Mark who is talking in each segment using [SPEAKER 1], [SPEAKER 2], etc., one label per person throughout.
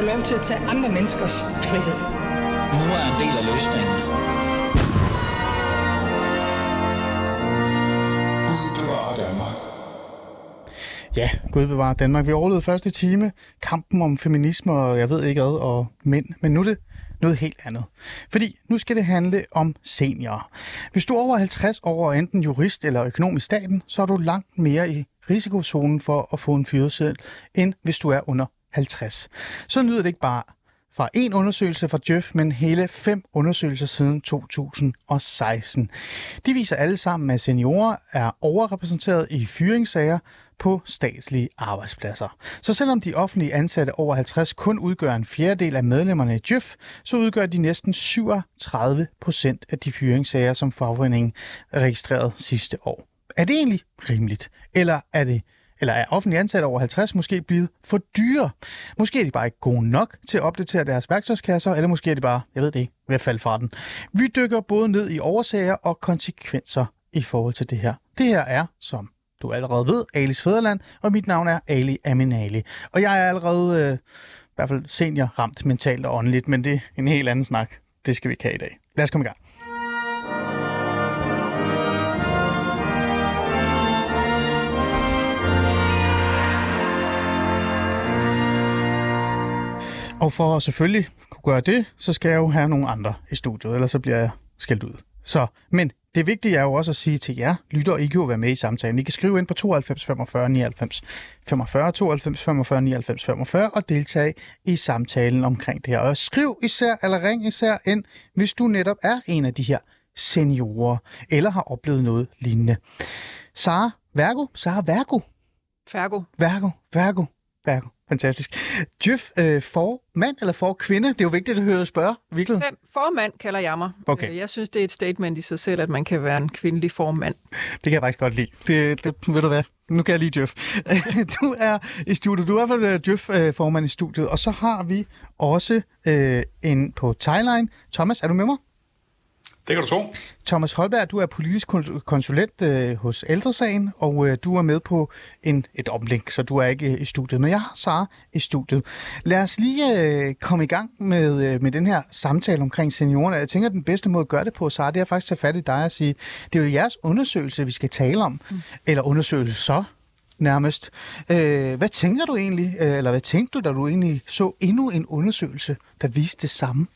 [SPEAKER 1] få lov til at tage andre menneskers frihed.
[SPEAKER 2] Nu er en del af løsningen.
[SPEAKER 3] Ja, Gud bevarer Danmark. Vi overlevede første time kampen om feminisme og jeg ved ikke hvad, og mænd. Men nu er det noget helt andet. Fordi nu skal det handle om seniorer. Hvis du er over 50 år og enten jurist eller økonom i staten, så er du langt mere i risikozonen for at få en fyreseddel, end hvis du er under 50. Så lyder det ikke bare fra en undersøgelse fra Jeff, men hele fem undersøgelser siden 2016. De viser alle sammen, at seniorer er overrepræsenteret i fyringssager på statslige arbejdspladser. Så selvom de offentlige ansatte over 50 kun udgør en fjerdedel af medlemmerne i Jeff, så udgør de næsten 37 procent af de fyringssager, som fagforeningen registrerede sidste år. Er det egentlig rimeligt? Eller er det eller er offentlige ansatte over 50 måske blevet for dyre? Måske er de bare ikke gode nok til at opdatere deres værktøjskasser, eller måske er de bare, jeg ved det ikke, ved at falde fra den. Vi dykker både ned i årsager og konsekvenser i forhold til det her. Det her er, som du allerede ved, Alis Fæderland, og mit navn er Ali Aminali. Og jeg er allerede, øh, i hvert fald senior, ramt mentalt og åndeligt, men det er en helt anden snak. Det skal vi ikke have i dag. Lad os komme i gang. Og for at selvfølgelig kunne gøre det, så skal jeg jo have nogle andre i studiet, ellers så bliver jeg skældt ud. Så, men det vigtige er jo også at sige til jer, lytter, I kan jo være med i samtalen. I kan skrive ind på 92 45 99 45, 92 45 99 45 og deltage i samtalen omkring det her. Og skriv især, eller ring især ind, hvis du netop er en af de her seniorer, eller har oplevet noget lignende. Sara Vergo, Sara Vergo.
[SPEAKER 4] Færgo.
[SPEAKER 3] Vergo, Vergo, Vergo. Fantastisk. Djøf øh, for mand eller for kvinde? Det er jo vigtigt at høre spørge, virkelig.
[SPEAKER 4] Fem formand kalder jeg mig.
[SPEAKER 3] Okay.
[SPEAKER 4] Øh, Jeg synes, det er et statement i sig selv, at man kan være en kvindelig formand.
[SPEAKER 3] Det kan jeg faktisk godt lide. Det, det ved du hvad? Nu kan jeg lide Djøf. Du er i studiet. Du er i hvert fald Djøf-formand i studiet. Og så har vi også øh, en på Thailand. Thomas, er du med mig?
[SPEAKER 5] Det kan du tro.
[SPEAKER 3] Thomas Holberg, du er politisk kon- konsulent øh, hos Ældresagen, og øh, du er med på en, et omlink, så du er ikke øh, i studiet. Men jeg har Sara i studiet. Lad os lige øh, komme i gang med, øh, med den her samtale omkring seniorerne. Jeg tænker, at den bedste måde at gøre det på, Sara, det er faktisk at tage fat i dig og sige, det er jo jeres undersøgelse, vi skal tale om. Mm. Eller undersøgelser nærmest. Øh, hvad tænker du egentlig, øh, eller hvad tænkte du, da du egentlig så endnu en undersøgelse, der viste det samme?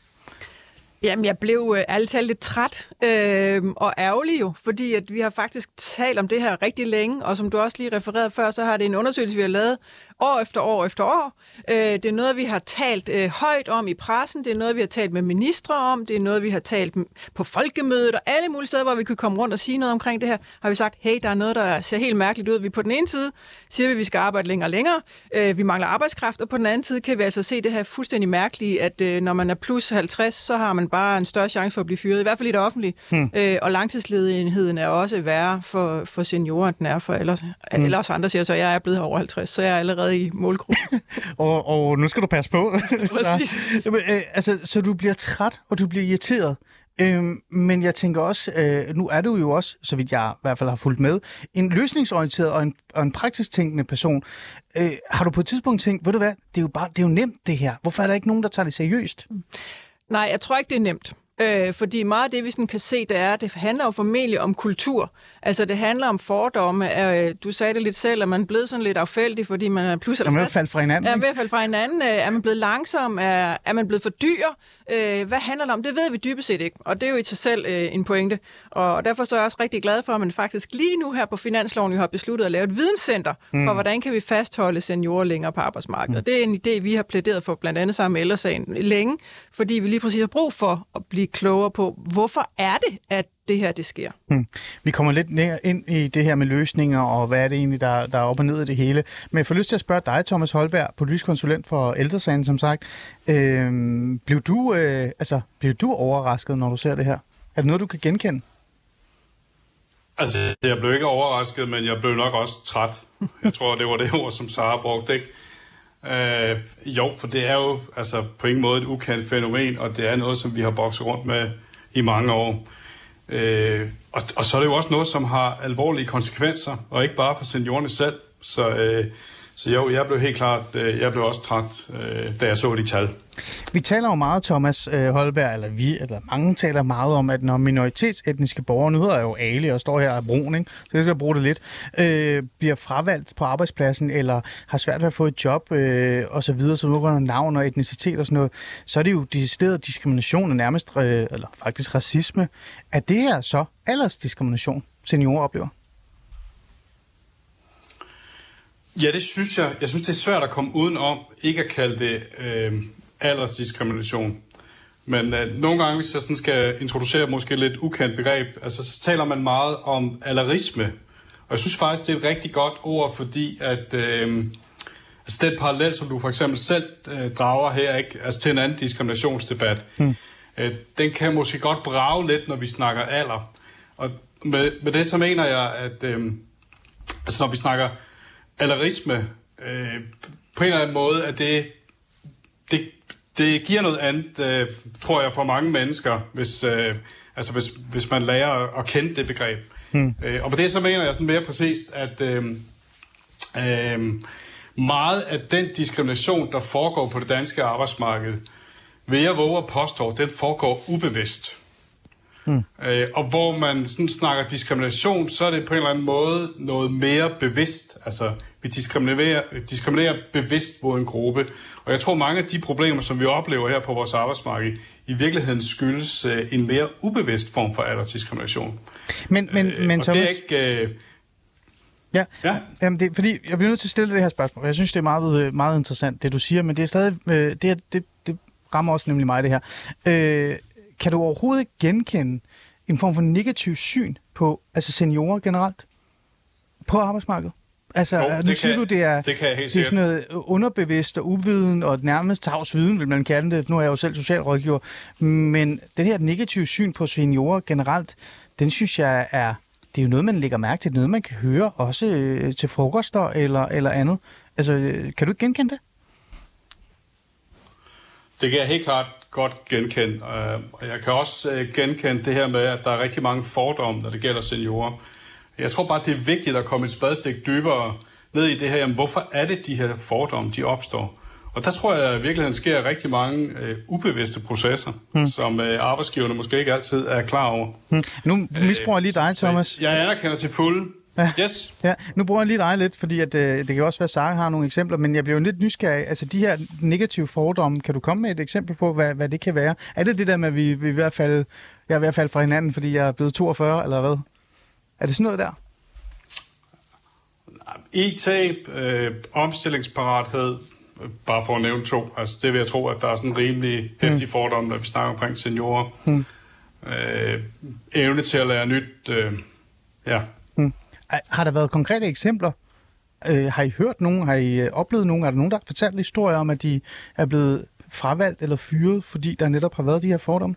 [SPEAKER 4] Jamen, jeg blev øh, ærligt talt lidt træt øh, og ærgerlig jo, fordi at vi har faktisk talt om det her rigtig længe, og som du også lige refererede før, så har det en undersøgelse, vi har lavet år efter år efter år. Øh, det er noget, vi har talt øh, højt om i pressen, det er noget, vi har talt med ministre om, det er noget, vi har talt på folkemødet og alle mulige steder, hvor vi kan komme rundt og sige noget omkring det her, har vi sagt, hey, der er noget, der ser helt mærkeligt ud. Vi på den ene side siger vi, at vi skal arbejde længere og længere, øh, vi mangler arbejdskraft, og på den anden side kan vi altså se det her fuldstændig mærkelige, at øh, når man er plus 50, så har man bare en større chance for at blive fyret, i hvert fald i det offentlige. Hmm. Øh, og langtidsledigheden er også værre for, for seniorer, end den er for ellers, hmm. eller os andre siger, så jeg er blevet over 50, så jeg er allerede i målgruppen.
[SPEAKER 3] og, og nu skal du passe på.
[SPEAKER 4] Præcis.
[SPEAKER 3] så, jamen, øh, altså, så du bliver træt, og du bliver irriteret. Øhm, men jeg tænker også, øh, nu er du jo også, så vidt jeg i hvert fald har fulgt med, en løsningsorienteret og en, og en praktisk tænkende person. Øh, har du på et tidspunkt tænkt, ved du hvad, det er, jo bare, det er jo nemt det her. Hvorfor er der ikke nogen, der tager det seriøst?
[SPEAKER 4] Nej, jeg tror ikke, det er nemt. Øh, fordi meget af det, vi sådan kan se, det er, at det handler jo formentlig om kultur. Altså, det handler om fordomme. Øh, du sagde det lidt selv, at man er blevet sådan lidt affældig, fordi man er 50.
[SPEAKER 3] Man er ved at falde fra hinanden.
[SPEAKER 4] Ja, ved at falde fra hinanden. Øh, er man blevet langsom? Er, er man blevet for dyr? Øh, hvad handler det om? Det ved vi dybest set ikke, og det er jo i sig selv en pointe. Og derfor så er jeg også rigtig glad for, at man faktisk lige nu her på Finansloven jo har besluttet at lave et videnscenter mm. for, hvordan kan vi fastholde seniorer længere på arbejdsmarkedet. Mm. Det er en idé, vi har plæderet for blandt andet sammen med ældresagen længe, fordi vi lige præcis har brug for at blive klogere på, hvorfor er det, at det her det sker.
[SPEAKER 3] Hmm. Vi kommer lidt ned ind i det her med løsninger, og hvad er det egentlig, der, der er op og ned i det hele. Men jeg får lyst til at spørge dig, Thomas Holberg, politisk konsulent for Ældresagen, som sagt. Øh, blev, du, øh, altså, blev du overrasket, når du ser det her? Er det noget, du kan genkende?
[SPEAKER 5] Altså, jeg blev ikke overrasket, men jeg blev nok også træt. Jeg tror, det var det ord, som Sara brugte, ikke? Øh, jo, for det er jo altså, på ingen måde et ukendt fænomen, og det er noget, som vi har bokset rundt med i mange år. Øh, og, og så er det jo også noget, som har alvorlige konsekvenser, og ikke bare for seniorerne selv. Så øh, så jo, jeg blev helt klart, øh, jeg blev også træt, øh, da jeg så de tal.
[SPEAKER 3] Vi taler jo meget, Thomas øh, Holberg, eller vi, eller mange taler meget om, at når minoritetsetniske borgere, nu hedder jeg jo Ali og står her af brun, ikke? så jeg skal bruge det lidt, øh, bliver fravalgt på arbejdspladsen, eller har svært ved at få et job, øh, og så videre, så videre, navn og etnicitet og sådan noget, så er det jo decideret diskrimination og nærmest, øh, eller faktisk racisme. Er det her så aldersdiskrimination, seniorer oplever?
[SPEAKER 5] Ja, det synes jeg. Jeg synes, det er svært at komme udenom ikke at kalde det øh, aldersdiskrimination. Men øh, nogle gange, hvis jeg sådan skal introducere måske lidt ukendt begreb, altså, så taler man meget om alderisme. Og jeg synes faktisk, det er et rigtig godt ord, fordi at... Øh, altså det parallel, som du for eksempel selv øh, drager her, ikke? Altså til en anden diskriminationsdebat, hmm. øh, den kan måske godt brage lidt, når vi snakker alder. Og med, med det så mener jeg, at øh, altså når vi snakker alderisme, øh, på en eller anden måde, at det, det, det giver noget andet, øh, tror jeg, for mange mennesker, hvis, øh, altså hvis, hvis man lærer at kende det begreb. Hmm. Øh, og på det så mener jeg sådan mere præcist, at øh, øh, meget af den diskrimination, der foregår på det danske arbejdsmarked, vil jeg våge at påstå, den foregår ubevidst. Mm. Øh, og hvor man sådan snakker diskrimination, så er det på en eller anden måde noget mere bevidst. Altså, vi diskriminerer, diskriminerer bevidst mod en gruppe. Og jeg tror, mange af de problemer, som vi oplever her på vores arbejdsmarked, i virkeligheden skyldes øh, en mere ubevidst form for aldersdiskrimination.
[SPEAKER 3] Men, men, øh, men Thomas...
[SPEAKER 5] det er ikke... Øh,
[SPEAKER 3] Ja, ja. Jamen det, fordi jeg bliver nødt til at stille det her spørgsmål. Jeg synes, det er meget, meget interessant, det du siger, men det er stadig, øh, det, det, det rammer også nemlig mig, det her. Øh, kan du overhovedet genkende en form for negativ syn på altså seniorer generelt på arbejdsmarkedet? Altså,
[SPEAKER 5] Jo,
[SPEAKER 3] nu
[SPEAKER 5] det
[SPEAKER 3] siger
[SPEAKER 5] kan-
[SPEAKER 3] du, det er,
[SPEAKER 5] det kan
[SPEAKER 3] det er sådan noget underbevidst og uviden og nærmest tavs viden, vil man kalde det. Nu er jeg jo selv socialrådgiver. Men den her negative syn på seniorer generelt, den synes jeg er, det er jo noget, man lægger mærke til. Det er noget, man kan høre også øh, til frokoster eller, eller andet. Altså, øh, kan du ikke genkende det?
[SPEAKER 5] Det kan jeg helt klart godt genkende. øh, Og jeg kan også øh, genkende det her med, at der er rigtig mange fordomme, når det gælder seniorer. Jeg tror bare, det er vigtigt at komme et spadestik dybere ned i det her. Jamen, hvorfor er det, de her fordomme, de opstår? Og der tror jeg, at i virkeligheden sker rigtig mange øh, ubevidste processer, hmm. som øh, arbejdsgiverne måske ikke altid er klar over.
[SPEAKER 3] Hmm. Nu misbruger jeg lige dig,
[SPEAKER 5] Så
[SPEAKER 3] Thomas.
[SPEAKER 5] Jeg anerkender til fulde.
[SPEAKER 3] Ja.
[SPEAKER 5] Yes.
[SPEAKER 3] Ja, nu bruger jeg lige dig lidt, fordi at, øh, det kan også være, at Sara har nogle eksempler, men jeg bliver jo lidt nysgerrig. Altså de her negative fordomme, kan du komme med et eksempel på, hvad, hvad det kan være? Er det det der med, at vi, vi ved at falde, jeg er ved at falde fra hinanden, fordi jeg er blevet 42, eller hvad? Er det sådan noget der?
[SPEAKER 5] IT, øh, omstillingsparathed, øh, bare for at nævne to. Altså, det vil jeg tro, at der er sådan en rimelig hæftig fordom, når vi snakker omkring seniorer.
[SPEAKER 3] Mm.
[SPEAKER 5] Øh, evne til at lære nyt. Øh, ja.
[SPEAKER 3] Har der været konkrete eksempler? Øh, har I hørt nogen? Har I øh, oplevet nogen? Er der nogen, der har fortalt historier om, at de er blevet fravalgt eller fyret, fordi der netop har været de her fordomme?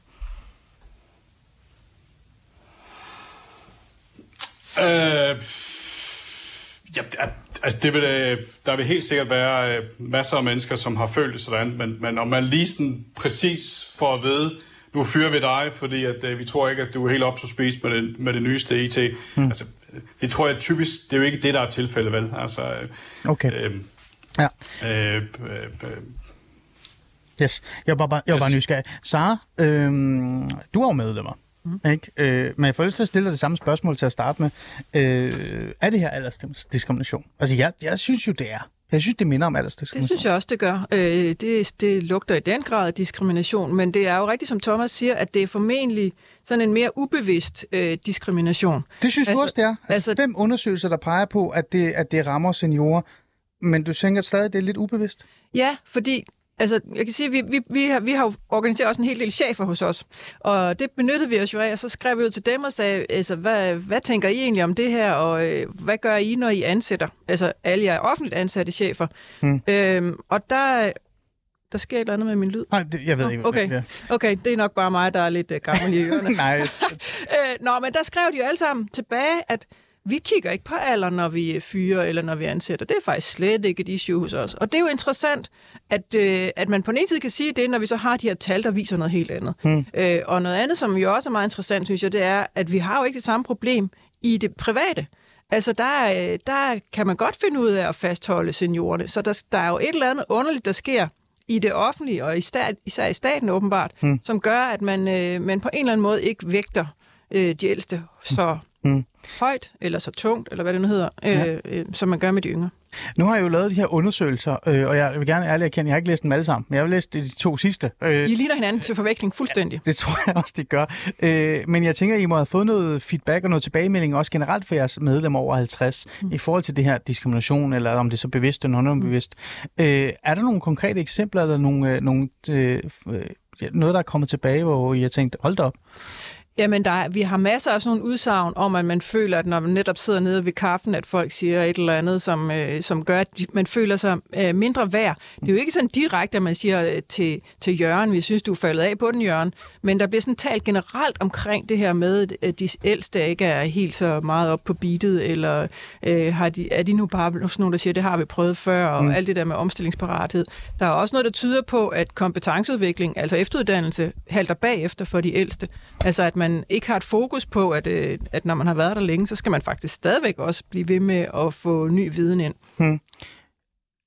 [SPEAKER 5] Øh, ja, altså det vil, øh, der vil helt sikkert være øh, masser af mennesker, som har følt det sådan, men, men om man lige sådan præcis får at vide, nu fyrer vi dig, fordi at, øh, vi tror ikke, at du er helt op til spise med det, med det nyeste IT. Mm. Altså, det tror jeg typisk, det er jo ikke det, der er tilfældet, vel? Altså, øh,
[SPEAKER 3] Okay.
[SPEAKER 5] øh,
[SPEAKER 3] Ja.
[SPEAKER 5] øh, øh, øh,
[SPEAKER 3] Yes, jeg var bare, jeg var bare
[SPEAKER 5] Yes.
[SPEAKER 3] nysgerrig. Sara, øhm, du er jo medlemmer, mm. ikke? Øh, men jeg får lyst til at stille dig det samme spørgsmål til at starte med. Øh, er det her aldersdiskrimination? Altså, jeg, jeg synes jo, det er. Jeg synes, det minder om
[SPEAKER 4] Det
[SPEAKER 3] aldersdiskrimination.
[SPEAKER 4] synes jeg også, det gør. Øh, det, det lugter i den grad af diskrimination, men det er jo rigtigt, som Thomas siger, at det er formentlig sådan en mere ubevidst øh, diskrimination.
[SPEAKER 3] Det synes altså, du også, det er? Altså, altså,
[SPEAKER 4] altså-
[SPEAKER 3] fem undersøgelser, der peger på, at det, at det rammer seniorer, men du tænker stadig, at det er lidt ubevidst?
[SPEAKER 4] Ja, fordi altså, jeg kan sige, at vi, vi, vi, har, vi har jo organiseret også en hel del chefer hos os, og det benyttede vi os jo af, og så skrev vi ud til dem og sagde, altså, hvad, hvad tænker I egentlig om det her, og øh, hvad gør I, når I ansætter? Altså, alle jer offentligt ansatte chefer.
[SPEAKER 3] Hmm.
[SPEAKER 4] Øhm, og der, der sker et eller andet med min lyd.
[SPEAKER 3] Nej, det, jeg ved
[SPEAKER 4] Nå,
[SPEAKER 3] ikke.
[SPEAKER 4] okay. Okay, det er nok bare mig, der er lidt øh, gammel i ørerne.
[SPEAKER 3] Nej,
[SPEAKER 4] øh, nå, men der skrev de jo alle sammen tilbage, at vi kigger ikke på alder, når vi fyrer eller når vi ansætter. Det er faktisk slet ikke et issue hos os. Og det er jo interessant, at, øh, at man på den ene side kan sige det, når vi så har de her tal, der viser noget helt andet. Hmm. Øh, og noget andet, som jo også er meget interessant, synes jeg, det er, at vi har jo ikke det samme problem i det private. Altså, der, der kan man godt finde ud af at fastholde seniorerne. Så der, der er jo et eller andet underligt, der sker i det offentlige, og især i staten åbenbart, mm. som gør, at man, øh, man på en eller anden måde ikke vægter øh, de ældste så mm. højt, eller så tungt, eller hvad det nu hedder, øh, ja. øh, som man gør med de yngre.
[SPEAKER 3] Nu har jeg jo lavet de her undersøgelser, øh, og jeg vil gerne ærligt erkende, jeg har ikke læst dem alle sammen, men jeg har læst de to sidste.
[SPEAKER 4] Øh, de ligner hinanden til forveksling fuldstændig.
[SPEAKER 3] Ja, det tror jeg også, de gør. Øh, men jeg tænker, I må have fået noget feedback og noget tilbagemelding også generelt for jeres medlemmer over 50 mm. i forhold til det her diskrimination, eller om det er så bevidst eller underbevidst. Mm. Øh, er der nogle konkrete eksempler, eller nogle, øh, nogle, øh, noget, der er kommet tilbage, hvor I har tænkt, hold da op?
[SPEAKER 4] Jamen, der, vi har masser af sådan nogle udsagn om, at man føler, at når man netop sidder nede ved kaffen, at folk siger et eller andet, som, øh, som gør, at man føler sig øh, mindre værd. Det er jo ikke sådan direkte, at man siger øh, til, til Jørgen, vi synes, du er faldet af på den, Jørgen, men der bliver sådan talt generelt omkring det her med, at de ældste ikke er helt så meget op på beatet, eller øh, har de, er de nu bare sådan nogle, der siger, det har vi prøvet før, og mm. alt det der med omstillingsparathed. Der er også noget, der tyder på, at kompetenceudvikling, altså efteruddannelse, halter bagefter for de ældste. Altså, at man ikke har et fokus på, at, øh, at når man har været der længe, så skal man faktisk stadigvæk også blive ved med at få ny viden ind. Hmm.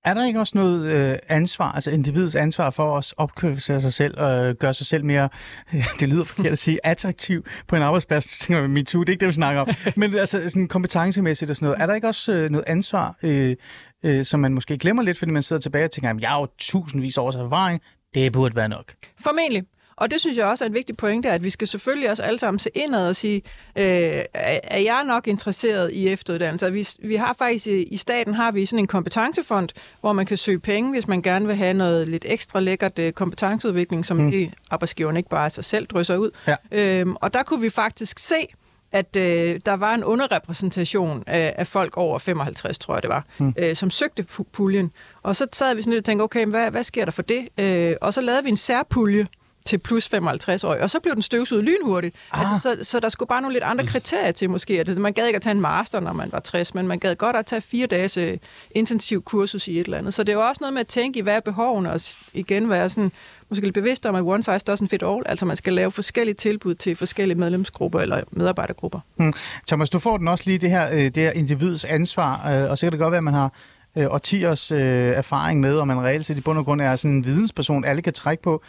[SPEAKER 3] Er der ikke også noget øh, ansvar, altså individets ansvar for at opkvalificere sig selv og øh, gøre sig selv mere, øh, det lyder forkert at sige, attraktiv på en arbejdsplads? Så tænker man, MeToo, det er ikke det, vi snakker om. Men altså sådan kompetencemæssigt og sådan noget. Er der ikke også øh, noget ansvar, øh, øh, som man måske glemmer lidt, fordi man sidder tilbage og tænker, at jeg har jo tusindvis års erfaring, det burde være nok.
[SPEAKER 4] Formentlig. Og det synes jeg også er en vigtig pointe, at vi skal selvfølgelig også alle sammen se indad og sige, øh, er jeg nok interesseret i efteruddannelse? Vi, vi har faktisk i, i staten har vi sådan en kompetencefond, hvor man kan søge penge, hvis man gerne vil have noget lidt ekstra lækkert øh, kompetenceudvikling, som mm. de arbejdsgiverne ikke bare sig selv drysser ud. Ja. Øhm, og der kunne vi faktisk se, at øh, der var en underrepræsentation af, af folk over 55, tror jeg det var, mm. øh, som søgte puljen. Og så sad vi sådan lidt og tænkte, okay, hvad, hvad sker der for det? Øh, og så lavede vi en særpulje, til plus 55 år. Og så blev den støvsuget lynhurtigt. Ah. Altså, så, så der skulle bare nogle lidt andre kriterier til måske. At man gad ikke at tage en master, når man var 60, men man gad godt at tage fire dages uh, intensiv kursus i et eller andet. Så det er jo også noget med at tænke i, hvad er behovene, og igen være sådan, måske lidt bevidst om, at one size doesn't fit all. Altså man skal lave forskellige tilbud til forskellige medlemsgrupper eller medarbejdergrupper. Hmm.
[SPEAKER 3] Thomas, du får den også lige det her, øh, det her individs ansvar, øh, og så kan det godt være, at man har øh, årtiers øh, erfaring med, og man reelt set i bund og grund er sådan en vidensperson, alle kan trække på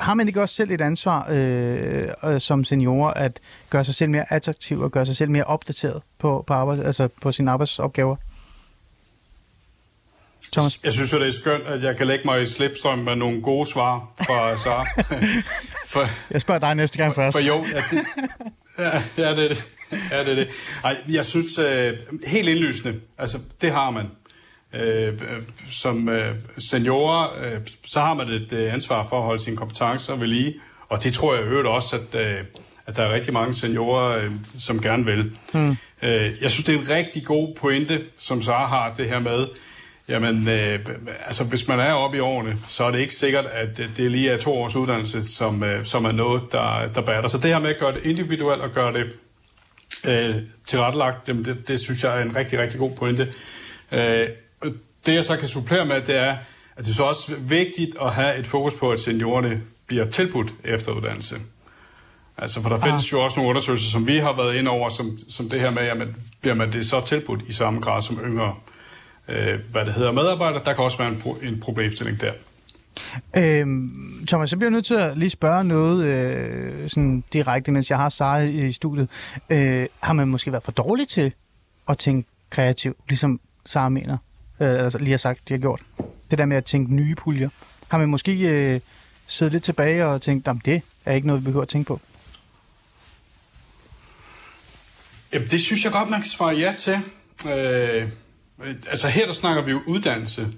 [SPEAKER 3] har man ikke også selv et ansvar øh, øh, som seniorer at gøre sig selv mere attraktiv og gøre sig selv mere opdateret på, på, arbejde, altså på sine arbejdsopgaver?
[SPEAKER 5] Thomas? Jeg synes jo, det er skønt, at jeg kan lægge mig i slipstrøm med nogle gode svar fra Sara.
[SPEAKER 3] for, jeg spørger dig næste gang først.
[SPEAKER 5] For jo, ja, det, ja, ja, det er det. Ja, det er det. Ej, jeg synes, uh, helt indlysende, altså det har man øh, som øh, seniorer, øh, så har man et øh, ansvar for at holde sine kompetencer ved lige. Og det tror jeg øvrigt også, at, øh, at der er rigtig mange seniorer, øh, som gerne vil. Hmm. Øh, jeg synes, det er en rigtig god pointe, som Sara har, det her med, jamen, øh, altså hvis man er oppe i årene, så er det ikke sikkert, at det lige er to års uddannelse, som, øh, som er noget, der, der batter. Så det her med at gøre det individuelt og gøre det øh, tilrettelagt, jamen det, det synes jeg er en rigtig, rigtig god pointe. Øh, det jeg så kan supplere med, det er, at det er så også vigtigt at have et fokus på, at seniorerne bliver tilbudt efteruddannelse. Altså, for der ah. findes jo også nogle undersøgelser, som vi har været ind over, som, som det her med, jamen, bliver man det så tilbudt i samme grad som yngre, øh, hvad det hedder, medarbejdere. Der kan også være en, pro- en problemstilling der.
[SPEAKER 3] Øhm, Thomas, jeg bliver nødt til at lige spørge noget øh, sådan direkte, mens jeg har Sara i studiet. Øh, har man måske været for dårlig til at tænke kreativt, ligesom Sara mener? Øh, altså lige har sagt, de har gjort. Det der med at tænke nye puljer. Har man måske øh, siddet lidt tilbage og tænkt, at det er ikke noget, vi behøver at tænke på?
[SPEAKER 5] Jamen, det synes jeg godt, man kan svare ja til. Øh, altså her der snakker vi jo uddannelse.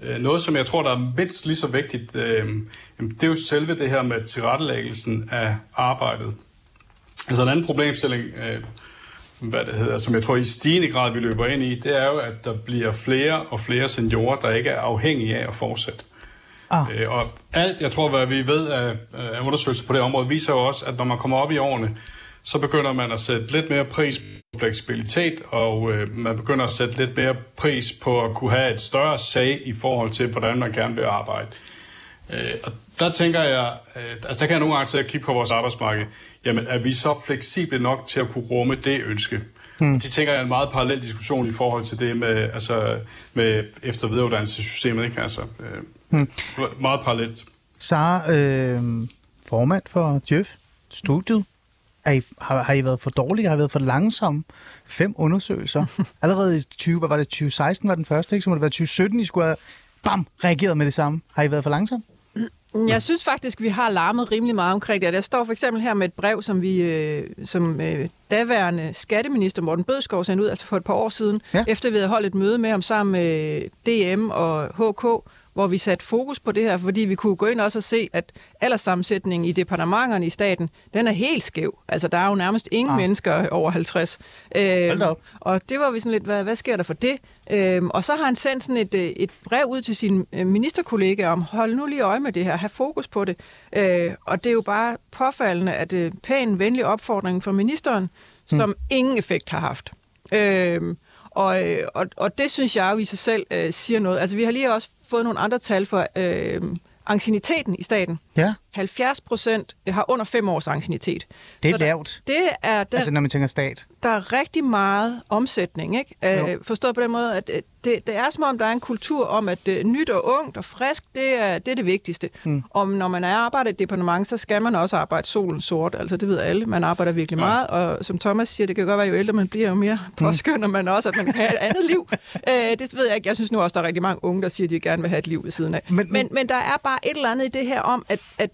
[SPEAKER 5] Øh, noget, som jeg tror, der er mindst lige så vigtigt, øh, det er jo selve det her med tilrettelæggelsen af arbejdet. Altså en anden problemstilling, øh, hvad det hedder, som jeg tror i stigende grad vi løber ind i, det er jo, at der bliver flere og flere seniorer, der ikke er afhængige af at fortsætte. Ah. Øh, og alt, jeg tror, hvad vi ved af, af undersøgelser på det område, viser jo også, at når man kommer op i årene, så begynder man at sætte lidt mere pris på fleksibilitet, og øh, man begynder at sætte lidt mere pris på at kunne have et større sag i forhold til, hvordan man gerne vil arbejde. Øh, og der tænker jeg, øh, altså der kan jeg nogle gange til at kigge på vores arbejdsmarked, jamen er vi så fleksible nok til at kunne rumme det ønske? Hmm. De tænker jeg er en meget parallel diskussion i forhold til det med, altså, med efter- og videreuddannelsessystemet. Ikke? Altså, øh, hmm. Meget parallelt.
[SPEAKER 3] Sara, øh, formand for Djøf, studiet. Er I, har, har I været for dårlige? Har I været for langsomme? Fem undersøgelser. Allerede i 20, hvad var det, 2016 var den første, ikke? Så må det være 2017, I skulle have bam, reageret med det samme. Har I været for langsomme?
[SPEAKER 4] Jeg synes faktisk, vi har larmet rimelig meget omkring det. Jeg står for eksempel her med et brev, som vi øh, som øh, daværende skatteminister Morten Bødskov sendte ud altså for et par år siden,
[SPEAKER 3] Ja.
[SPEAKER 4] ja. efter vi havde holdt et møde med ham sammen med DM og HK, hvor vi satte fokus på det her, fordi vi kunne gå ind også og se, at alderssammensætningen i departementerne i staten, den er helt skæv. Altså, der er jo nærmest ingen
[SPEAKER 3] Ah.
[SPEAKER 4] mennesker over 50. Øh,
[SPEAKER 3] Hold da op.
[SPEAKER 4] og det var vi sådan lidt, hvad, hvad sker der for det? Øhm, og så har han sendt sådan et, øh, et brev ud til sine øh, ministerkollegaer om, hold nu lige øje med det her, have fokus på det. Øh, og det er jo bare påfaldende, at øh, pæn, venlig opfordring fra ministeren, som ingen effekt har haft. Øhm, og, øh, og, og det synes jeg jo i sig selv øh, siger noget. Altså vi har lige også fået nogle andre tal for øh, ancieniteten i staten.
[SPEAKER 3] Ja,
[SPEAKER 4] 70 procent har under fem års ancienitet.
[SPEAKER 3] det er
[SPEAKER 4] Så der-
[SPEAKER 3] lavt.
[SPEAKER 4] Det er, der,
[SPEAKER 3] Altså, når man tænker stat.
[SPEAKER 4] der er rigtig meget omsætning, ikke? Øh, forstået på den måde, at øh, det, det er som om, der er en kultur om, at øh, nyt og ungt og frisk, det er det, er det vigtigste. Mm. Om når man er arbejder i et departement, så skal man også arbejde solen sort. Altså, det ved alle. Man arbejder virkelig
[SPEAKER 5] Ja.
[SPEAKER 4] meget, og som Thomas siger, det kan godt være, jo ældre man bliver, jo mere påskynder man også, at man kan have et andet liv. Øh, det ved jeg ikke. Jeg synes nu også, der er rigtig mange unge, der siger, at de gerne vil have et liv ved siden af.
[SPEAKER 3] Men-
[SPEAKER 4] Men,
[SPEAKER 3] men-
[SPEAKER 4] der er bare et eller andet i det her om, at, at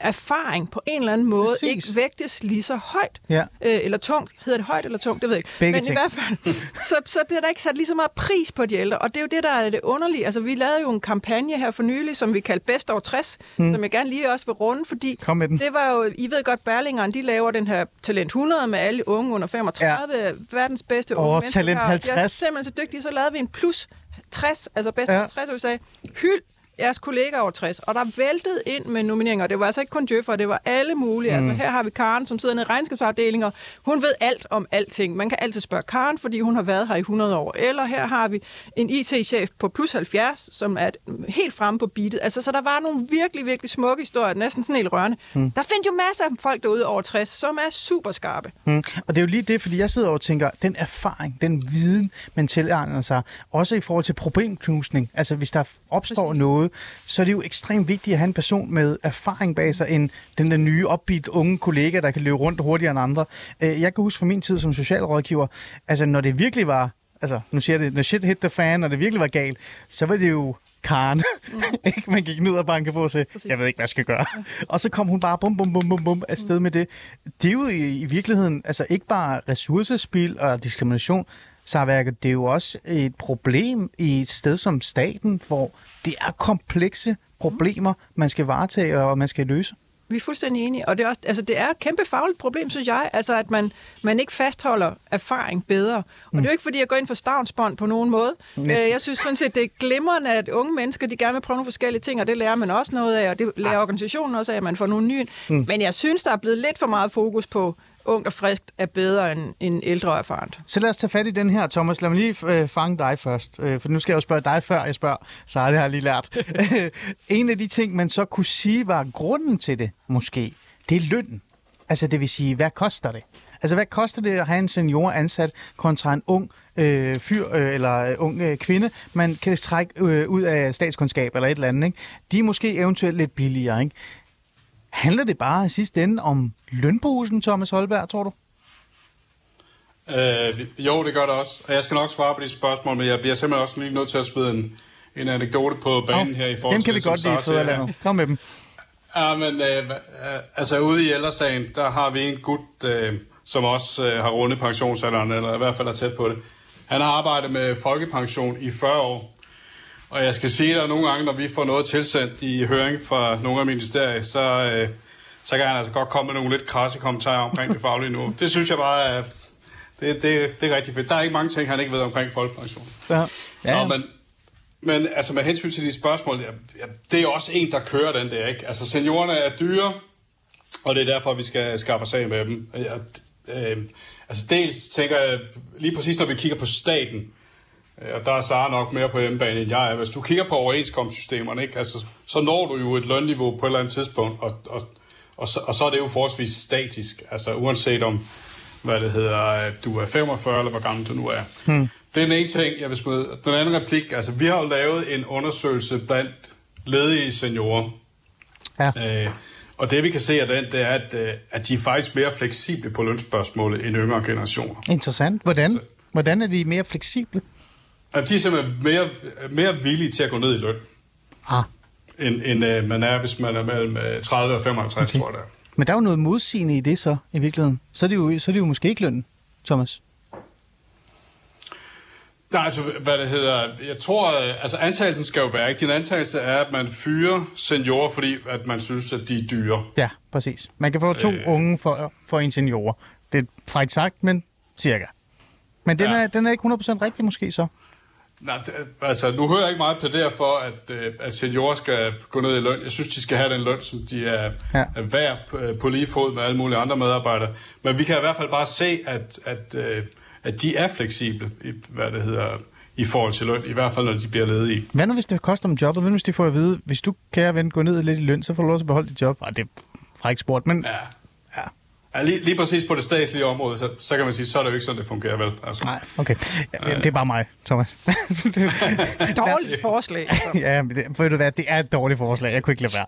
[SPEAKER 4] erfaring på en eller anden måde
[SPEAKER 3] Præcis.
[SPEAKER 4] ikke vægtes lige så højt.
[SPEAKER 3] Ja.
[SPEAKER 4] Øh, eller tungt. Hedder det højt eller tungt? Det ved jeg ikke.
[SPEAKER 3] Begge
[SPEAKER 4] Men
[SPEAKER 3] ting.
[SPEAKER 4] i hvert fald, så, så bliver der ikke sat lige så meget pris på de ældre. Og det er jo det, der er det underlige. Altså, vi lavede jo en kampagne her for nylig, som vi kaldte Bedst over 60, mm. som jeg gerne lige også vil runde, fordi
[SPEAKER 3] Kom med den.
[SPEAKER 4] det var jo, I ved godt, Berlingeren, de laver den her Talent 100 med alle unge under 35, ja. verdens bedste unge
[SPEAKER 3] Åh,
[SPEAKER 4] mennesker.
[SPEAKER 3] Talent
[SPEAKER 4] her. De
[SPEAKER 3] 50.
[SPEAKER 4] er simpelthen så dygtige, så lavede vi en plus 60, altså bedst
[SPEAKER 3] ja.
[SPEAKER 4] 60, og vi sagde, hyld jeres kollegaer over 60, og der væltede ind med nomineringer. Det var altså ikke kun Djøffer, det var alle mulige. Mm. Altså her har vi Karen, som sidder nede i regnskabsafdelingen, hun ved alt om alting. Man kan altid spørge Karen, fordi hun har været her i 100 år. Eller her har vi en IT-chef på plus 70, som er helt fremme på beatet. Altså, så der var nogle virkelig, virkelig smukke historier, næsten sådan helt rørende. Mm. Der findes jo masser af folk derude over 60, som er super skarpe.
[SPEAKER 3] Mm. Og det er jo lige det, fordi jeg sidder og tænker, den erfaring, den viden, man tilegner sig, også i forhold til problemknusning, altså hvis der opstår
[SPEAKER 4] Præcis.
[SPEAKER 3] noget, så er det jo ekstremt vigtigt at have en person med erfaring bag sig, end den der nye, opbeat unge kollega, der kan løbe rundt hurtigere end andre. Øh, Jeg kan huske fra min tid som socialrådgiver, altså når det virkelig var, altså nu siger jeg det, når shit hit the fan, og det virkelig var galt, så var det jo Karen. Mm. Ikke? Man gik ned og bankede på og sagde, jeg ved ikke, hvad jeg skal gøre. Og så kom hun bare bum, bum, bum, bum, bum afsted med det. Det er jo i, i virkeligheden altså ikke bare ressourcespil og diskrimination, Sarværket, det er jo også et problem i et sted som staten, hvor det er komplekse problemer, man skal varetage og man skal løse.
[SPEAKER 4] Vi er fuldstændig enige, og det er, også, altså, det er et kæmpe fagligt problem, synes jeg, altså at man, man ikke fastholder erfaring bedre. Og mm. det er jo ikke, fordi jeg går ind for stavnsbånd på nogen måde.
[SPEAKER 3] Næsten.
[SPEAKER 4] Øh, Jeg synes sådan set, det er glimrende, at unge mennesker, de gerne vil prøve nogle forskellige ting, og det lærer man også noget af, og det lærer organisationen også af, at man får nogle nye. Mm. Men jeg synes, der er blevet lidt for meget fokus på, ungt og friskt er bedre end, end ældre og erfarent.
[SPEAKER 3] Så lad os tage fat i den her, Thomas. Lad mig lige øh, fange dig først, øh, for nu skal jeg jo spørge dig før jeg spørger, så det har jeg lige lært. en af de ting, man så kunne sige var grunden til det, måske, det er lønnen. Altså det vil sige, hvad koster det? Altså hvad koster det at have en senior ansat kontra en ung øh, fyr øh, eller øh, ung øh, kvinde, man kan trække øh, ud af statskundskab eller et eller andet. Ikke? De er måske eventuelt lidt billigere. Ikke? Handler det bare i sidste ende om lønposen, Thomas Holberg, tror du?
[SPEAKER 5] Øh, jo, det gør det også. Og jeg skal nok svare på de spørgsmål, men jeg bliver simpelthen også lige nødt til at smide en, en anekdote på banen her i forhold
[SPEAKER 3] Dem
[SPEAKER 5] til
[SPEAKER 3] kan vi
[SPEAKER 5] det,
[SPEAKER 3] godt lide i. Fædrelandet. Kom med dem.
[SPEAKER 5] Ja, men øh, øh, altså ude i ældresagen, der har vi en gut, øh, som også øh, har rundet pensionsalderen, eller i hvert fald er tæt på det. Han har arbejdet med folkepension i 40 år. Og jeg skal sige, at nogle gange, når vi får noget tilsendt i høring fra nogle af ministerier, så, øh, så kan han altså godt komme med nogle lidt krasse kommentarer omkring det faglige nu. Det synes jeg bare er, det, det, det er rigtig fedt. Der er ikke mange ting, han ikke ved omkring folkepension.
[SPEAKER 3] Ja.
[SPEAKER 5] Ja. Nå, men, men altså med hensyn til de spørgsmål, ja, ja, det er også en, der kører den der, ikke? Altså seniorerne er dyre, og det er derfor, vi skal skaffe os af med dem. Ja, øh, altså dels tænker jeg, lige præcis når vi kigger på staten, og der er Sara nok mere på hjemmebane end jeg er. Hvis du kigger på overenskomstsystemerne, ikke? Altså, så når du jo et lønniveau på et eller andet tidspunkt, og, og, og, så, og så er det jo forholdsvis statisk. Altså uanset om, hvad det hedder, øh, du er 45, eller hvor gammel du nu er. Hmm. Det er den ene ting, jeg vil smide. Den anden replik, altså vi har jo lavet en undersøgelse blandt ledige seniorer.
[SPEAKER 3] Ja.
[SPEAKER 5] Øh, og det vi kan se af den, det er, at, øh, at de er faktisk mere fleksible på lønspørgsmålet end yngre generationer.
[SPEAKER 3] Interessant. Hvordan? Hvordan er de mere fleksible?
[SPEAKER 5] At de er simpelthen mere, mere villige til at gå ned i løn,
[SPEAKER 3] Ah,
[SPEAKER 5] end, end øh, man er, hvis man er mellem øh, 30 og 55, okay. tror jeg det er.
[SPEAKER 3] men der er jo noget modsigende i det så, i virkeligheden. Så er det jo, så er det jo måske ikke lønnen, Thomas.
[SPEAKER 5] Nej, altså, hvad det hedder, jeg tror, øh, altså antagelsen skal jo være, ikke? Din antagelse er, at man fyrer seniorer, fordi at man synes, at de er dyre.
[SPEAKER 3] Ja, præcis. Man kan få to øh... unge for, for en senior. Det er frækt sagt, men cirka. Men den,
[SPEAKER 5] Ja.
[SPEAKER 3] er, den er ikke 100% rigtig måske så.
[SPEAKER 5] Nej, det, altså, nu hører jeg ikke meget plædere for, at, øh, at seniorer skal gå ned i løn. Jeg synes, de skal have den løn, som de er,
[SPEAKER 3] Ja.
[SPEAKER 5] er værd øh, på lige fod med alle mulige andre medarbejdere. Men vi kan i hvert fald bare se, at, at, øh, at de er fleksible, i, hvad det hedder, i forhold til løn. I hvert fald, når de bliver ledige.
[SPEAKER 3] Hvad nu, hvis det koster dem jobbet? Hvad nu, hvis de får at vide, hvis du, kære ven, går ned lidt i løn, så får du lov til at beholde dit job? Ah, det er frækt sport, men
[SPEAKER 5] Ja.
[SPEAKER 3] Ja.
[SPEAKER 5] Lige, lige præcis på det statslige område, så, så kan man sige, så er det jo ikke sådan, det fungerer vel. Altså.
[SPEAKER 3] nej, okay. Ja, det er bare mig, Thomas. det,
[SPEAKER 4] Dårligt forslag. Altså.
[SPEAKER 3] ja, men det, ved du hvad, det er et dårligt forslag. Jeg kunne ikke lade være.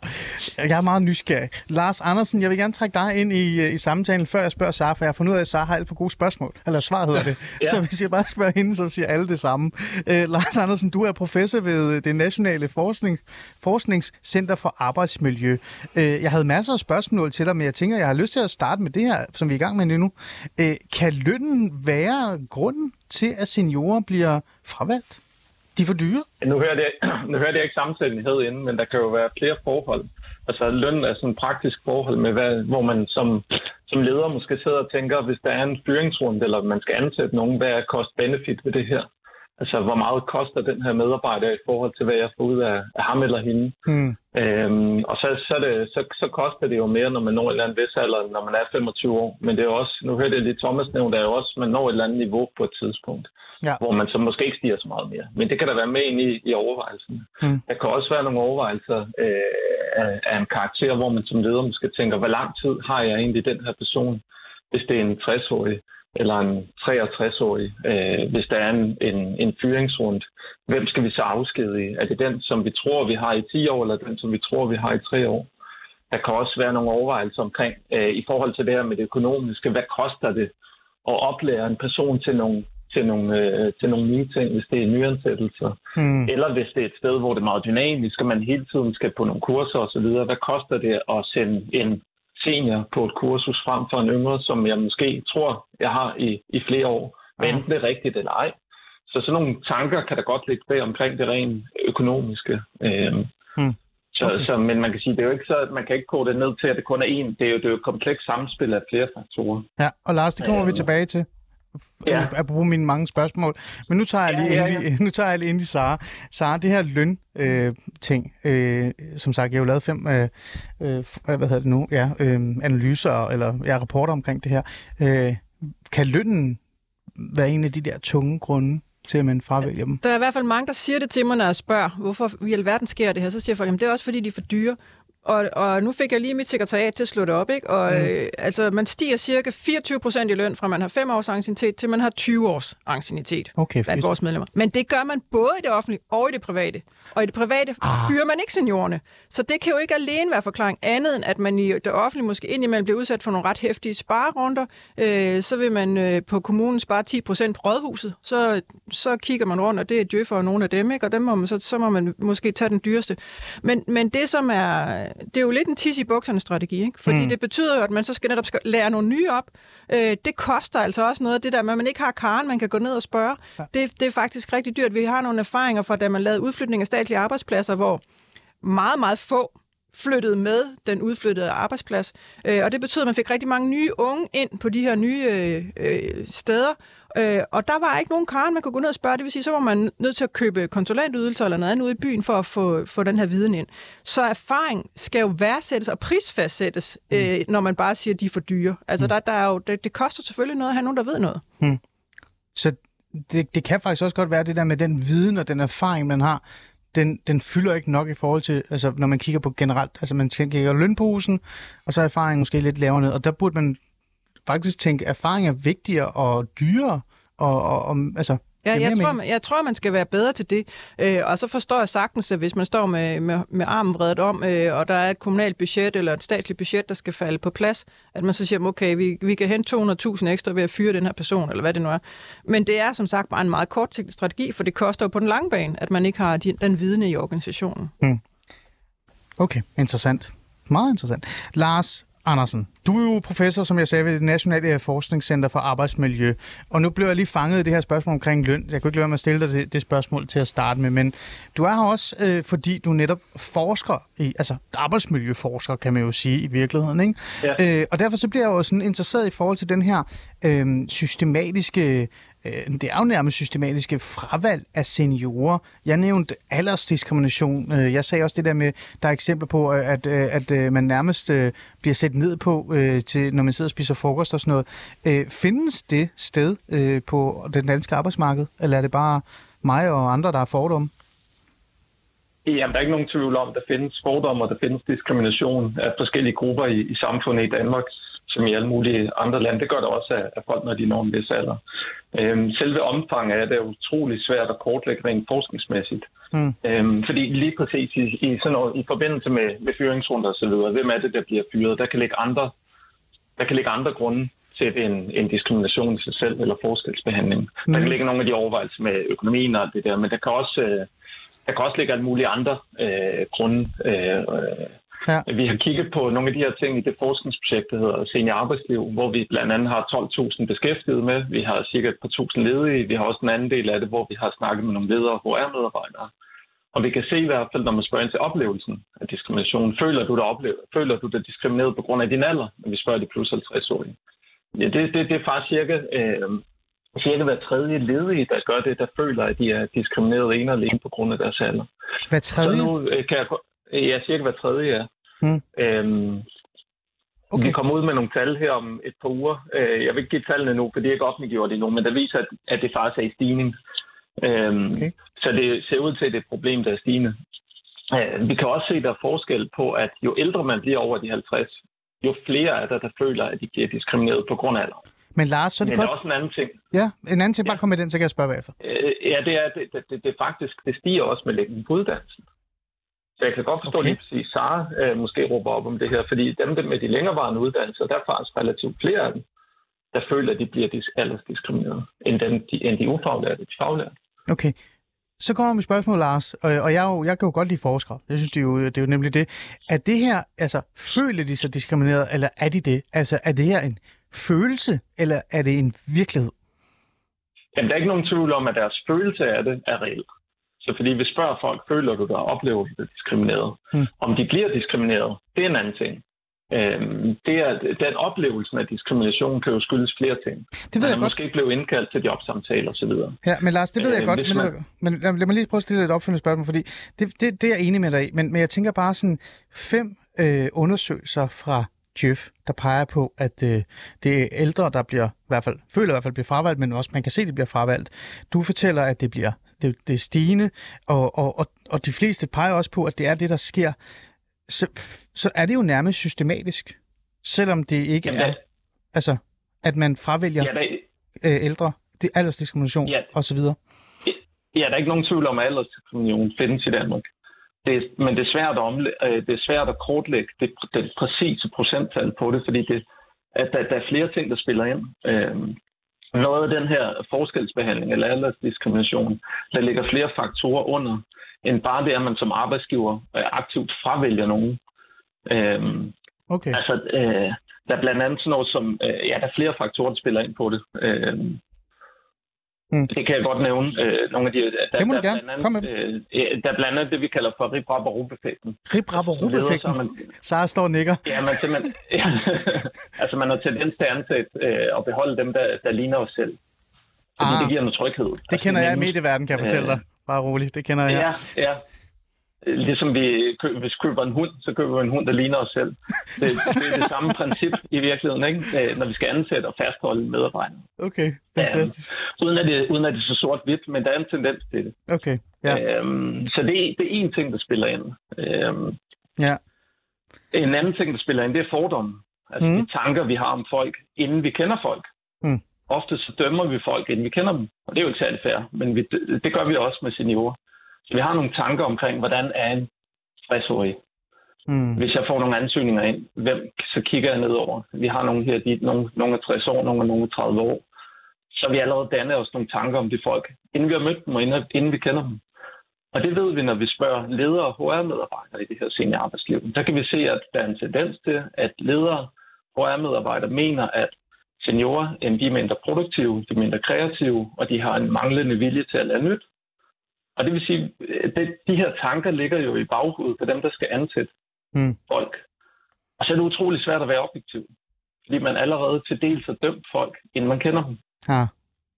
[SPEAKER 3] Jeg er meget nysgerrig. Lars Andersen, jeg vil gerne trække dig ind i, i samtalen, før jeg spørger Sara, for jeg har fundet ud af, at Sara har alt for gode spørgsmål. Eller svar hedder det. ja. Så hvis jeg bare spørger hende, så siger alle det samme. Øh, Lars Andersen, du er professor ved det Nationale Forskning, Forskningscenter for Arbejdsmiljø. Øh, jeg havde masser af spørgsmål til dig, men jeg tænker, jeg har lyst til at starte med det her, som vi er i gang med nu. Øh, kan lønnen være grunden til, at seniorer bliver fravalgt? De er for dyre?
[SPEAKER 6] Nu hørte, jeg, nu hørte jeg ikke sammensætningshed inden, men der kan jo være flere forhold. Altså løn er sådan et praktisk forhold, med hvad, hvor man som, som leder måske sidder og tænker, hvis der er en fyringsrunde, eller man skal ansætte nogen, hvad er cost-benefit ved det her? Altså, hvor meget koster den her medarbejder i forhold til, hvad jeg får ud af, af ham eller hende?
[SPEAKER 3] Hmm.
[SPEAKER 6] Øhm, og så, så, det, så, så koster det jo mere, når man når et eller andet vis alder, når man er 25 år. Men det er også, nu hørte jeg lige Thomas nævne, der er jo også, man når et eller andet niveau på et tidspunkt,
[SPEAKER 3] Ja.
[SPEAKER 6] hvor man så måske ikke stiger så meget mere. Men det kan der være med ind i, i overvejelsen.
[SPEAKER 3] Mm.
[SPEAKER 6] Der kan også være nogle overvejelser øh, af, af en karakter, hvor man som leder måske tænker, hvor lang tid har jeg egentlig den her person, hvis det er en 60-årig eller en 63-årig, øh, hvis der er en, en, en fyringsrunde, hvem skal vi så afskedige? Er det den, som vi tror, vi har i 10 år, eller den, som vi tror, vi har i 3 år? Der kan også være nogle overvejelser omkring, øh, i forhold til det her med det økonomiske, hvad koster det at oplære en person til nogle, til nogle, øh, til nogle nye ting, hvis det er nyansættelser?
[SPEAKER 3] Hmm.
[SPEAKER 6] Eller hvis det er et sted, hvor det er meget dynamisk, og man hele tiden skal på nogle kurser osv., hvad koster det at sende en senior på et kursus frem for en yngre, som jeg måske tror, jeg har i, i flere år, hvad
[SPEAKER 3] Ja.
[SPEAKER 6] enten det er rigtigt eller ej. Så sådan nogle tanker kan der godt ligge bag omkring det rent økonomiske. Øhm,
[SPEAKER 3] Hmm.
[SPEAKER 6] så,
[SPEAKER 3] Okay.
[SPEAKER 6] så, men man kan sige, det er jo ikke så, at man kan ikke kode det ned til, at det kun er én. Det er jo, det er jo et komplekst samspil af flere faktorer.
[SPEAKER 3] Ja, og Lars, det kommer vi
[SPEAKER 6] Øhm,
[SPEAKER 3] tilbage til. Ja.
[SPEAKER 6] ja.
[SPEAKER 3] Apropos mine mange spørgsmål. Men nu tager jeg lige,
[SPEAKER 6] Ja,
[SPEAKER 3] ja,
[SPEAKER 6] ja,
[SPEAKER 3] ja, nu tager jeg lige endelig Sara. Sara, det her løn øh, ting, øh, som sagt, jeg har jo lavet fem øh, øh, hvad hedder det nu, ja, øh, analyser eller ja, rapporter omkring det her. Øh, kan lønnen være en af de der tunge grunde til, at man fravælger dem?
[SPEAKER 4] Der er i hvert fald mange, der siger det til mig, når jeg spørger, hvorfor i alverden sker det her. Så siger folk, at det er også fordi, de er for dyre. Og, og nu fik jeg lige mit sekretariat til at slå det op, ikke? Og mm. øh, altså, man stiger cirka 24 procent i løn, fra man har 5 års anciennitet, til man har 20 års anciennitet
[SPEAKER 3] Okay,
[SPEAKER 4] blandt vores medlemmer. Men det gør man både i det offentlige og i det private. Og i det private ah. fyrer man ikke seniorerne. Så det kan jo ikke alene være forklaring andet, end at man i det offentlige måske indimellem bliver udsat for nogle ret hæftige sparerunder. Øh, så vil man øh, på kommunen spare 10 procent på rådhuset. Så, så kigger man rundt, og det er Djøffer og nogle af dem, ikke? og dem må man, så, så må man måske tage den dyreste. Men, men det som er, det er jo lidt en tis i bukserne strategi, ikke? fordi mm. det betyder jo, at man så skal netop skal lære nogle nye op. Øh, det koster altså også noget, det der med, at man ikke har karen, man kan gå ned og spørge. Ja. Det, det er faktisk rigtig dyrt. Vi har nogle erfaringer fra, da man lavede udflytning af statslige arbejdspladser, hvor meget, meget få flyttede med den udflyttede arbejdsplads. Øh, og det betød, at man fik rigtig mange nye unge ind på de her nye øh, øh, steder. Øh, og der var ikke nogen karen, man kunne gå ned og spørge. Det vil sige, så var man nødt til at købe konsulentydelser eller noget andet ude i byen for at få, få den her viden ind. Så erfaring skal jo værdsættes og prisfastsættes, øh, når man bare siger, at de er for dyre. Altså, der, der er jo, det, det koster selvfølgelig noget at have nogen, der ved noget.
[SPEAKER 3] Så det, det kan faktisk også godt være det der med den viden og den erfaring, man har, den, den fylder ikke nok i forhold til, altså når man kigger på generelt, altså man kigger lønposen, og så er erfaringen måske lidt lavere ned, og der burde man faktisk tænke, at erfaring er vigtigere og dyrere. Og, og, og altså,
[SPEAKER 4] Ja, jeg tror, man, jeg tror, man skal være bedre til det. Øh, og så forstår jeg sagtens, at hvis man står med, med, med armen vredet om, øh, og der er et kommunalt budget eller et statsligt budget, der skal falde på plads, at man så siger, okay, vi, vi kan hente 200.000 ekstra ved at fyre den her person, eller hvad det nu er. Men det er som sagt bare en meget kortsigtet strategi, for det koster jo på den lange bane, at man ikke har de, den vidne i organisationen.
[SPEAKER 3] Okay, interessant. Meget interessant. Lars Andersen, du er jo professor, som jeg sagde, ved det Nationale Forskningscenter for Arbejdsmiljø. Og nu blev jeg lige fanget i det her spørgsmål omkring løn. Jeg kunne ikke lade med at stille dig det, det spørgsmål til at starte med, men du er her også, øh, fordi du netop forsker i, altså arbejdsmiljøforsker, kan man jo sige i virkeligheden, ikke?
[SPEAKER 6] Ja.
[SPEAKER 3] Øh, og derfor så bliver jeg jo sådan interesseret i forhold til den her øh, systematiske øh, det er jo nærmest systematiske fravalg af seniorer. Jeg nævnte aldersdiskrimination. Øh, jeg sagde også det der med, der er eksempler på, øh, at, øh, at man nærmest bliver sat ned på, til, når man sidder og spiser frokost og sådan noget. Findes det sted på den danske arbejdsmarked, eller er det bare mig og andre, der har fordomme?
[SPEAKER 6] Jamen, der er ikke nogen tvivl om, at der findes fordomme, og der findes diskrimination af forskellige grupper i, i samfundet i Danmark, som i alle mulige andre lande. Det gør det også af, af folk, når de når en vis alder. Øhm, selve omfanget af det er utrolig svært at kortlægge rent forskningsmæssigt.
[SPEAKER 3] Mm.
[SPEAKER 6] Øhm, fordi lige præcis i, i, sådan noget, i forbindelse med, med fyringsrunder videre, hvem er det, der bliver fyret? Der kan ligge andre, der kan ligge andre grunde til en, en diskrimination i sig selv, eller forskelsbehandling. Mm. Der kan ligge nogle af de overvejelser med økonomien og det der, men der kan også, øh, der kan også ligge alle mulige andre øh, grunde. Øh,
[SPEAKER 3] Ja.
[SPEAKER 6] vi har kigget på nogle af de her ting i det forskningsprojekt, der hedder Senior Arbejdsliv, hvor vi blandt andet har 12.000 beskæftiget med. Vi har cirka et par tusind ledige. Vi har også en anden del af det, hvor vi har snakket med nogle ledere og HR-medarbejdere. Og vi kan se i hvert fald, når man spørger ind til oplevelsen af diskrimination. Føler du dig, oplevet, føler du dig diskrimineret på grund af din alder, når vi spørger de plus 50-årige? Ja, det, det, det er faktisk cirka, øh, cirka hver tredje ledige, der gør det, der føler, at de er diskrimineret ene og alene på grund af deres alder.
[SPEAKER 3] Hvad
[SPEAKER 6] Så
[SPEAKER 3] tredje?
[SPEAKER 6] nu øh, kan jeg... gå- Ja, cirka hver tredje, ja.
[SPEAKER 3] Mm.
[SPEAKER 6] Øhm,
[SPEAKER 3] Okay.
[SPEAKER 6] Vi kommer ud med nogle tal her om et par uger. Øh, Jeg vil ikke give tallene nu, for det er ikke offentliggjort endnu, men der viser, at- at det faktisk er i stigning. Øhm,
[SPEAKER 3] Okay.
[SPEAKER 6] Så det ser ud til, at det er et problem, der er stigende. Øh, Vi kan også se, at der er forskel på, at jo ældre man bliver over de 50, jo flere er der, der føler, at de bliver diskrimineret på grund af alder.
[SPEAKER 3] Men Lars, så er det
[SPEAKER 6] Men der er
[SPEAKER 3] godt...
[SPEAKER 6] også en anden ting.
[SPEAKER 3] Ja, en anden ting, bare
[SPEAKER 6] Ja.
[SPEAKER 3] kom med den, så kan jeg spørge bagefter.
[SPEAKER 6] Øh, Ja, det er, det, det, det, det er faktisk, det stiger også med længden på uddannelsen. Så jeg kan godt forstå Okay. lige præcis, Sara øh, måske råber op om det her, fordi dem der med de længerevarende uddannelser, der er faktisk relativt flere af dem, der føler, at de bliver dis- aldersdiskrimineret, end, dem, de, end de ufaglærte, de faglærte.
[SPEAKER 3] Okay. Så kommer mit spørgsmål, Lars, og, og jeg, jo, jeg kan jo godt lide forskere. Jeg synes, det er, jo, det er jo nemlig det. Er det her, altså, føler de sig diskrimineret, eller er de det? Altså, er det her en følelse, eller er det en virkelighed?
[SPEAKER 6] Jamen, der er ikke nogen tvivl om, at deres følelse af det er reel. Så fordi vi spørger folk, føler du dig, oplever du dig diskrimineret?
[SPEAKER 3] Mm.
[SPEAKER 6] Om de bliver diskrimineret, det er en anden ting. Øhm, det er, den oplevelsen af diskrimination kan jo skyldes flere ting.
[SPEAKER 3] Det ved
[SPEAKER 6] Man
[SPEAKER 3] jeg godt.
[SPEAKER 6] måske ikke blevet indkaldt til jobsamtaler osv.
[SPEAKER 3] Ja, men Lars, det ved jeg
[SPEAKER 6] Øh,
[SPEAKER 3] godt, men,
[SPEAKER 6] man-
[SPEAKER 3] men lad, lad mig lige prøve at stille et opfølgende spørgsmål, fordi det, det, det er jeg enig med dig i, men, men jeg tænker bare sådan, fem øh, undersøgelser fra Djøf, der peger på, at øh, det er ældre, der bliver, i hvert fald, føler i hvert fald bliver fravalgt, men også man kan se, at de bliver fravalgt. Du fortæller, at det bliver det, det er stigende, og, og, og, og de fleste peger også på, at det er det, der sker. Så, så er det jo nærmest systematisk, selvom det ikke
[SPEAKER 6] Jamen,
[SPEAKER 3] er,
[SPEAKER 6] der-
[SPEAKER 3] altså, at man fravælger
[SPEAKER 6] Ja, der,
[SPEAKER 3] øh, ældre, det er aldersdiskrimination
[SPEAKER 6] Ja.
[SPEAKER 3] og så videre.
[SPEAKER 6] Ja, der er ikke nogen tvivl om, at aldersdiskrimination findes i Danmark. Det men det er, svært at omlæ- øh, det er svært at kortlægge det, det præcise procenttal på det, fordi det, at der, der er flere ting, der spiller ind. Øhm, noget af den her forskelsbehandling eller aldersdiskrimination, der ligger flere faktorer under, end bare det, at man som arbejdsgiver øh, aktivt fravælger nogen. Øhm,
[SPEAKER 3] Okay.
[SPEAKER 6] altså, øh, der er blandt andet sådan noget som, øh, ja, der er flere faktorer, der spiller ind på det. Øhm,
[SPEAKER 3] Mm.
[SPEAKER 6] Det kan jeg godt nævne. Øh, nogle af de, der,
[SPEAKER 3] Det må
[SPEAKER 6] der,
[SPEAKER 3] du
[SPEAKER 6] er
[SPEAKER 3] gerne.
[SPEAKER 6] blandt
[SPEAKER 3] Kom med
[SPEAKER 6] andet, øh, der er blandt andet det, vi kalder for rip rap og effekten
[SPEAKER 3] Rip, rap og.
[SPEAKER 6] Man,
[SPEAKER 3] Sara står og nikker.
[SPEAKER 6] ja, man, simpelthen, ja, altså man har tendens til at ansætte øh, og beholde dem, der, der ligner os selv. Fordi
[SPEAKER 3] Ah.
[SPEAKER 6] det giver noget tryghed. Altså,
[SPEAKER 3] Det kender jeg i medieverden, kan jeg fortælle dig. Bare roligt, det kender jeg.
[SPEAKER 6] Ja, ja. Ligesom vi, kø- hvis vi køber en hund, så køber vi en hund, der ligner os selv. Det, det er det samme princip i virkeligheden, ikke? Øh, når vi skal ansætte og fastholde medarbejdere.
[SPEAKER 3] Okay, fantastisk.
[SPEAKER 6] Uden at, det, uden at det er så sort-hvidt, men der er en tendens til det.
[SPEAKER 3] Okay, ja.
[SPEAKER 6] Øhm, så det, er- det er en ting, der spiller ind. Øhm,
[SPEAKER 3] ja.
[SPEAKER 6] en anden ting, der spiller ind, det er fordomme. Altså mm. de tanker, vi har om folk, inden vi kender folk.
[SPEAKER 3] Mm.
[SPEAKER 6] Ofte så dømmer vi folk, inden vi kender dem. Og det er jo ikke særlig fair, men vi, det, det gør vi også med seniorer. Så vi har nogle tanker omkring, hvordan er en stressårig.
[SPEAKER 3] Mm.
[SPEAKER 6] Hvis jeg får nogle ansøgninger ind, hvem, så kigger jeg nedover. Vi har nogle her, de, nogle, nogle er 60 år, nogle er nogle er 30 år. Så vi allerede dannet os nogle tanker om de folk, inden vi har mødt dem, og inden, inden vi kender dem. Og det ved vi, når vi spørger ledere og HR-medarbejdere i det her seniorarbejdsliv. Der kan vi se, at der er en tendens til, at ledere og HR-medarbejdere mener, at seniorer de er mindre produktive, de er mindre kreative, og de har en manglende vilje til at lade nyt. Og det vil sige, at de her tanker ligger jo i baghovedet på dem, der skal ansætte
[SPEAKER 3] mm.
[SPEAKER 6] folk. Og så er det utrolig svært at være objektiv, fordi man allerede til dels har dømt folk, inden man kender dem.
[SPEAKER 3] Ja.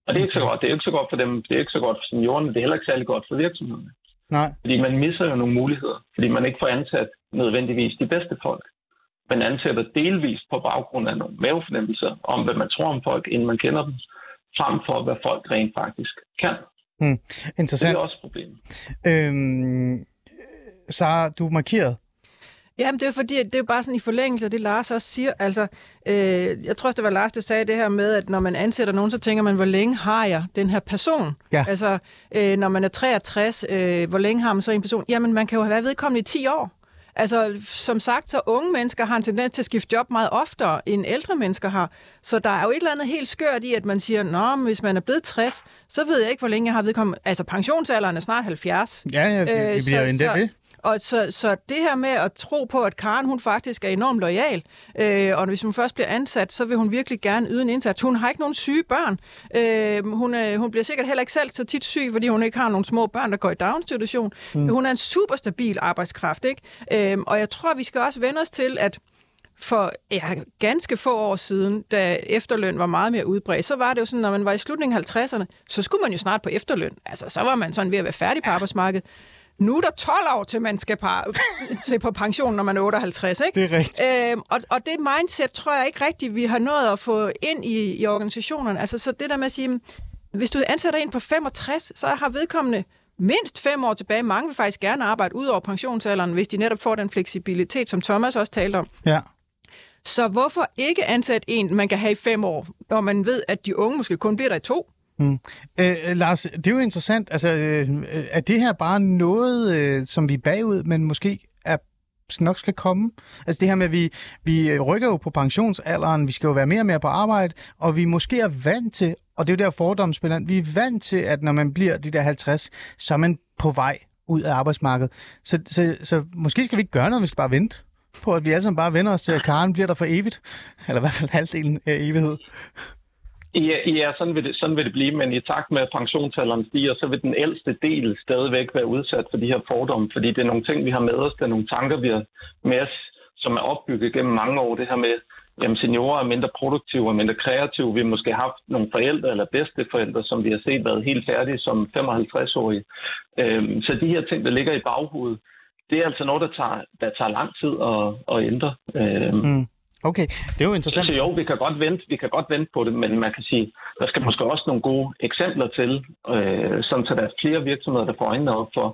[SPEAKER 6] Og det er ikke så godt. Det er ikke så godt for dem. Det er ikke så godt for seniorerne. Det er heller ikke særlig godt for virksomhederne.
[SPEAKER 3] Nej.
[SPEAKER 6] Fordi man misser jo nogle muligheder. Fordi man ikke får ansat nødvendigvis de bedste folk. Man ansætter delvist på baggrund af nogle mavefornemmelser om, hvad man tror om folk, inden man kender dem, frem for, hvad folk rent faktisk kan.
[SPEAKER 3] Hmm. Interessant.
[SPEAKER 6] Det er også et problem.
[SPEAKER 3] Øhm, Sara, du markeret
[SPEAKER 4] Jamen, det er fordi, at det er bare sådan i forlængelse af det, Lars også siger. Altså, øh, jeg tror også, det var Lars, der sagde det her med, at når man ansætter nogen, så tænker man, hvor længe har jeg den her person?
[SPEAKER 3] Ja.
[SPEAKER 4] Altså, øh, når man er 63, øh, hvor længe har man så en person? Jamen, man kan jo have været vedkommende i 10 år. Altså, som sagt, så unge mennesker har en tendens til at skifte job meget oftere, end ældre mennesker har. Så der er jo et eller andet helt skørt i, at man siger, nå, men hvis man er blevet 60, så ved jeg ikke, hvor længe jeg har vedkommende. Altså, pensionsalderen er snart 70.
[SPEAKER 3] Ja, ja, det,
[SPEAKER 4] Øh,
[SPEAKER 3] det bliver jo
[SPEAKER 4] så-
[SPEAKER 3] endda
[SPEAKER 4] så-
[SPEAKER 3] ved.
[SPEAKER 4] Og så, så det her med at tro på, at Karen hun faktisk er enormt lojal, øh, og hvis hun først bliver ansat, så vil hun virkelig gerne yde en indsats. Hun har ikke nogen syge børn. Øh, hun, øh, hun bliver sikkert heller ikke selv så tit syg, fordi hun ikke har nogen små børn, der går i daginstitution. Mm. Hun er en super stabil arbejdskraft, ikke? Øh, og jeg tror, vi skal også vende os til, at for ja, ganske få år siden, da efterløn var meget mere udbredt, så var det jo sådan, når man var i slutningen af 50'erne, så skulle man jo snart på efterløn. Altså, så var man sådan ved at være færdig på arbejdsmarkedet. Nu er der 12 år, til man skal på, til på pension, når man er 58, ikke?
[SPEAKER 3] Det er rigtigt.
[SPEAKER 4] Øhm, og, og det mindset tror jeg ikke rigtigt, vi har nået at få ind i, i organisationerne. Altså, så det der med at sige, hvis du ansætter en på 65, så har vedkommende mindst fem år tilbage. Mange vil faktisk gerne arbejde ud over pensionsalderen, hvis de netop får den fleksibilitet, som Thomas også talte om.
[SPEAKER 3] Ja.
[SPEAKER 4] Så hvorfor ikke ansætte en, man kan have i fem år, når man ved, at de unge måske kun bliver der i to?
[SPEAKER 3] Mm. Øh, øh, Lars, det er jo interessant. Altså, øh, øh, er det her bare noget, øh, som vi er bagud, men måske er nok skal komme? Altså det her med, at vi, vi rykker jo på pensionsalderen, vi skal jo være mere og mere på arbejde, og vi måske er vant til, og det er jo der fordomme vi er vant til, at når man bliver de der 50, så er man på vej ud af arbejdsmarkedet. Så, så, så måske skal vi ikke gøre noget, vi skal bare vente på, at vi alle sammen bare vender os til, at Karen bliver der for evigt. Eller i hvert fald halvdelen af evighed.
[SPEAKER 6] Ja, ja sådan, vil det, sådan vil det blive, men i takt med, at pensionsalderen stiger, så vil den ældste del stadigvæk være udsat for de her fordomme, fordi det er nogle ting, vi har med os, det er nogle tanker, vi har med os, som er opbygget gennem mange år. Det her med, at seniorer er mindre produktive og mindre kreative. Vi har måske haft nogle forældre eller bedsteforældre, som vi har set været helt færdige som 55-årige. Øhm, så de her ting, der ligger i baghovedet, det er altså noget, der tager, der tager lang tid at, at ændre. Øhm,
[SPEAKER 3] Mm. Okay, det er jo interessant.
[SPEAKER 6] så jo, vi kan godt vente, vi kan godt vente på det, men man kan sige, der skal måske også nogle gode eksempler til, øh, sådan så der er flere virksomheder, der får øjnene op for,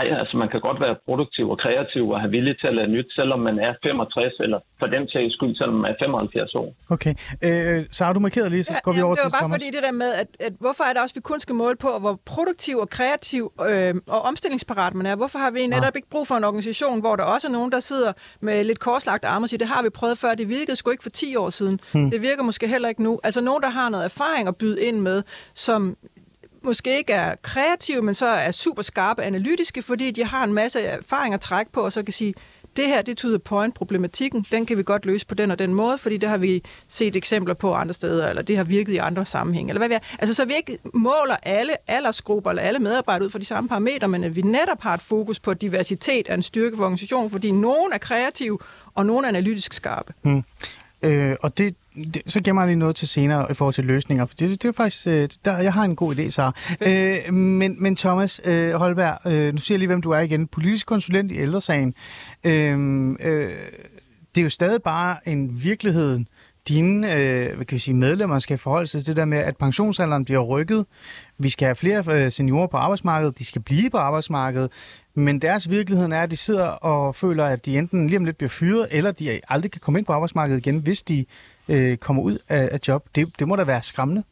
[SPEAKER 6] ej, altså man kan godt være produktiv og kreativ og have vilje til at lade nyt, selvom man er 65, eller for den sags skyld, selvom man er 75 år.
[SPEAKER 3] Okay. Øh, så har du markeret lige, så går vi over
[SPEAKER 4] det var
[SPEAKER 3] til
[SPEAKER 4] bare
[SPEAKER 3] Thomas.
[SPEAKER 4] fordi det der med, at, at hvorfor er det også, at vi kun skal måle på, hvor produktiv og kreativ øh, og omstillingsparat man er? Hvorfor har vi netop ikke brug for en organisation, hvor der også er nogen, der sidder med lidt korslagt arme og siger, det har vi prøvet før, det virkede sgu ikke for 10 år siden. Hmm. Det virker måske heller ikke nu. Altså nogen, der har noget erfaring at byde ind med, som måske ikke er kreative, men så er super skarpe analytiske, fordi de har en masse erfaring at trække på, og så kan sige, det her, det tyder på en point problematikken, den kan vi godt løse på den og den måde, fordi det har vi set eksempler på andre steder, eller det har virket i andre sammenhænge, eller hvad vi er. Altså, så vi ikke måler alle aldersgrupper eller alle medarbejdere ud fra de samme parametre, men at vi netop har et fokus på at diversitet er en styrke for organisationen, fordi nogen er kreative, og nogen er analytisk skarpe.
[SPEAKER 3] Mm. Øh, og det, det, så gemmer jeg lige noget til senere i forhold til løsninger, for det, det er faktisk, øh, der, jeg har en god idé, så. Øh, men, men Thomas øh, Holberg, øh, nu siger jeg lige, hvem du er igen, politisk konsulent i ældresagen. Øh, øh, det er jo stadig bare en virkelighed, dine øh, hvad kan vi sige, medlemmer skal forholde sig til det der med, at pensionsalderen bliver rykket. Vi skal have flere øh, seniorer på arbejdsmarkedet. De skal blive på arbejdsmarkedet. Men deres virkelighed er, at de sidder og føler, at de enten lige om lidt bliver fyret, eller de aldrig kan komme ind på arbejdsmarkedet igen, hvis de øh, kommer ud af, af job. Det, det må da være skræmmende.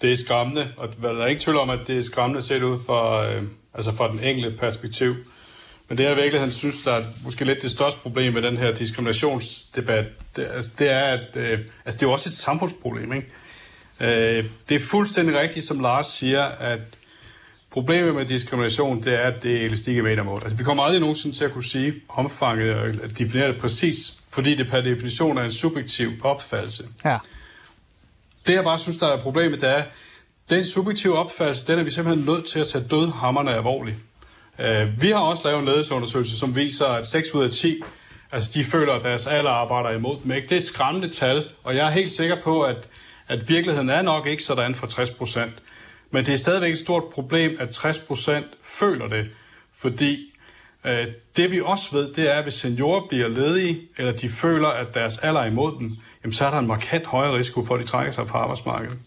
[SPEAKER 5] Det er skræmmende, og der er ikke tvivl om, at det er skræmmende set ud fra, øh, altså fra den enkelte perspektiv. Men det jeg i virkeligheden synes, der er måske lidt det største problem med den her diskriminationsdebat, det, altså, det er, at øh, altså, det er jo også et samfundsproblem. Ikke? Øh, det er fuldstændig rigtigt, som Lars siger, at problemet med diskrimination, det er, at det er elastik i metermål. Altså, vi kommer aldrig nogensinde til at kunne sige omfanget og definere det præcis, fordi det per definition er en subjektiv opfattelse.
[SPEAKER 3] Ja.
[SPEAKER 5] Det, jeg bare synes, der er problemet, det er, den subjektive opfattelse, den er vi simpelthen nødt til at tage dødhammerne alvorligt. Uh, vi har også lavet en ledelsesundersøgelse, som viser, at 6 ud af 10, altså de føler, at deres alder arbejder imod dem. Ikke? Det er et skræmmende tal, og jeg er helt sikker på, at, at virkeligheden er nok ikke sådan for 60 procent. Men det er stadigvæk et stort problem, at 60 procent føler det, fordi øh, det vi også ved, det er, at hvis seniorer bliver ledige, eller de føler, at deres alder er imod dem, jamen, så er der en markant højere risiko for, at de trækker sig fra arbejdsmarkedet.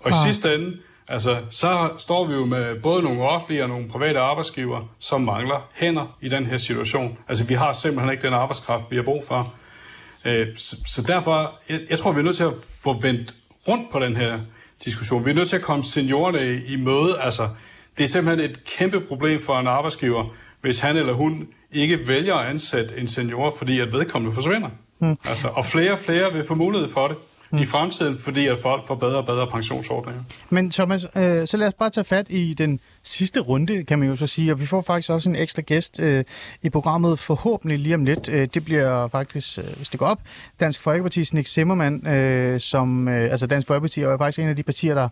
[SPEAKER 5] Og i
[SPEAKER 3] Ah.
[SPEAKER 5] sidste ende, altså, så står vi jo med både nogle offentlige og nogle private arbejdsgiver, som mangler hænder i den her situation. Altså, vi har simpelthen ikke den arbejdskraft, vi har brug for. Øh, så, derfor, jeg, tror, vi er nødt til at få vendt rundt på den her diskussion. Vi er nødt til at komme seniorerne i, i møde. Altså, det er simpelthen et kæmpe problem for en arbejdsgiver, hvis han eller hun ikke vælger at ansætte en senior, fordi at vedkommende forsvinder. Mm. Altså, og flere og flere vil få mulighed for det mm. i fremtiden, fordi at folk får bedre og bedre pensionsordninger.
[SPEAKER 3] Men Thomas, øh, så lad os bare tage fat i den sidste runde, kan man jo så sige, og vi får faktisk også en ekstra gæst øh, i programmet, forhåbentlig lige om lidt. Øh, det bliver faktisk, øh, hvis det går op, Dansk Folkeparti's Nick Zimmermann, øh, som, øh, altså Dansk Folkeparti er jo faktisk en af de partier, der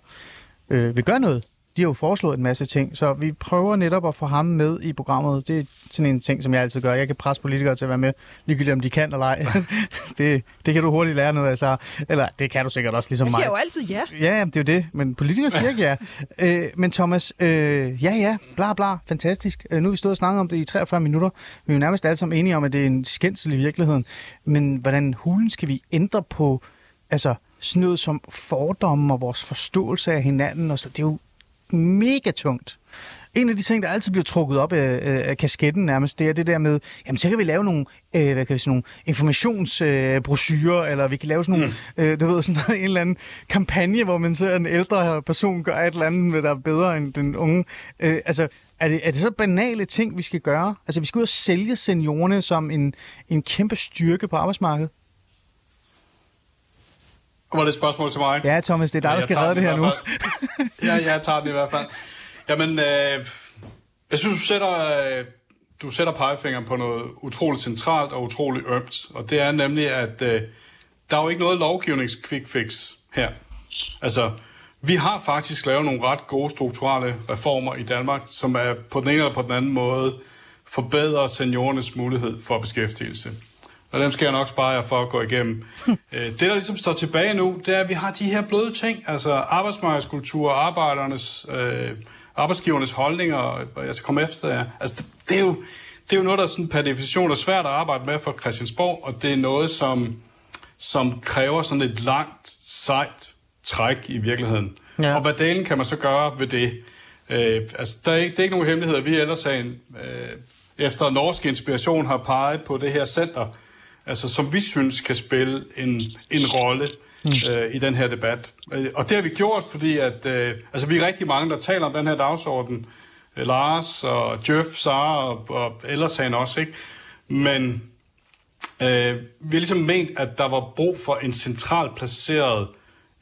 [SPEAKER 3] øh, vil gøre noget. De har jo foreslået en masse ting, så vi prøver netop at få ham med i programmet. Det er sådan en ting, som jeg altid gør. Jeg kan presse politikere til at være med, ligegyldigt om de kan eller ej. det, det kan du hurtigt lære noget af, så. Eller det kan du sikkert også, ligesom
[SPEAKER 4] Jeg
[SPEAKER 3] mig.
[SPEAKER 4] siger jo altid ja.
[SPEAKER 3] Ja, jamen, det er jo det. Men politikere siger ikke ja. Øh, men Thomas, øh, ja, ja, bla, bla, fantastisk. Øh, nu har vi stået og snakket om det i 43 minutter. Vi er jo nærmest alle sammen enige om, at det er en skændsel i virkeligheden. Men hvordan hulen skal vi ændre på altså, sådan noget som fordomme og vores forståelse af hinanden? Og så, det er jo mega tungt. En af de ting, der altid bliver trukket op af, af af kasketten nærmest, det er det der med, jamen så kan vi lave nogle, øh, hvad kan vi sige, nogle informationsbrochurer, øh, eller vi kan lave sådan nogle, mm. øh, du ved, sådan noget, en eller anden kampagne, hvor man ser en ældre person gør et eller andet, der er bedre end den unge. Øh, altså, er det, er det så banale ting, vi skal gøre? Altså, vi skal ud og sælge seniorerne som en, en kæmpe styrke på arbejdsmarkedet?
[SPEAKER 5] Var det et spørgsmål til mig?
[SPEAKER 3] Ja, Thomas, det er dig, der
[SPEAKER 5] jeg
[SPEAKER 3] skal redde det her nu.
[SPEAKER 5] ja, jeg tager den i hvert fald. Jamen, øh, jeg synes, du sætter, øh, du sætter pegefingeren på noget utroligt centralt og utroligt ømt. Og det er nemlig, at øh, der er jo ikke noget lovgivnings-quick fix her. Altså, vi har faktisk lavet nogle ret gode strukturelle reformer i Danmark, som er på den ene eller på den anden måde forbedrer seniorernes mulighed for beskæftigelse. Og dem skal jeg nok spare jer for at gå igennem. Øh, det, der ligesom står tilbage nu, det er, at vi har de her bløde ting, altså arbejdsmarkedskultur, arbejdernes, øh, arbejdsgivernes holdninger, og jeg skal komme efter jer. Altså, det, det, er jo, det er jo noget, der sådan per definition er svært at arbejde med for Christiansborg, og det er noget, som, som kræver sådan et langt, sejt træk i virkeligheden.
[SPEAKER 3] Ja.
[SPEAKER 5] Og hvad delen kan man så gøre ved det? Øh, altså, der er ikke, det er ikke nogen hemmelighed, at vi ellers sagen, øh, efter norsk inspiration har peget på det her center, altså, som vi synes kan spille en, en rolle mm. øh, i den her debat. Øh, Og det har vi gjort, fordi at, øh, altså, vi er rigtig mange, der taler om den her dagsorden. Øh, Lars og Jeff, Sara og, og ellers han også, ikke? Men øh, vi har ligesom ment, at der var brug for en centralt placeret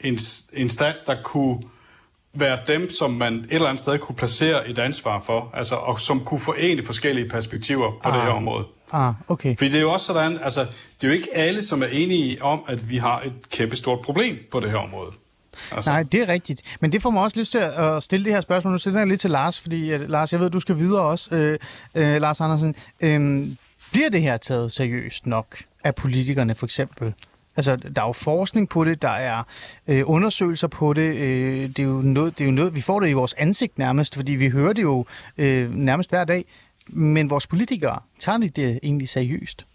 [SPEAKER 5] ins- instans, der kunne være dem, som man et eller andet sted kunne placere et ansvar for, altså, og som kunne forene forskellige perspektiver på ah. det her område.
[SPEAKER 3] Ah, okay.
[SPEAKER 5] Fordi det er jo også sådan, altså, det er jo ikke alle, som er enige om, at vi har et kæmpe stort problem på det her område. Altså,
[SPEAKER 3] Nej, det er rigtigt. Men det får mig også lyst til at stille det her spørgsmål. Nu stiller jeg lidt til Lars, fordi at, Lars, jeg ved, du skal videre også. Øh, øh, Lars Andersen, øh, bliver det her taget seriøst nok af politikerne for eksempel? Altså, der er jo forskning på det, der er øh, undersøgelser på det. Øh, det, er jo noget, det er jo noget, vi får det i vores ansigt nærmest, fordi vi hører det jo øh, nærmest hver dag. Men vores politikere, tager de det egentlig seriøst?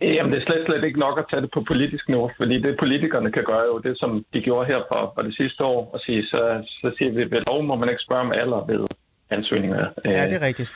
[SPEAKER 6] Jamen, det er slet, slet ikke nok at tage det på politisk niveau, fordi det politikerne kan gøre jo det, som de gjorde her for, for det sidste år, og sige, så, så siger vi, ved lov må man ikke spørge om alder ved ansøgninger.
[SPEAKER 3] Ja, det er rigtigt.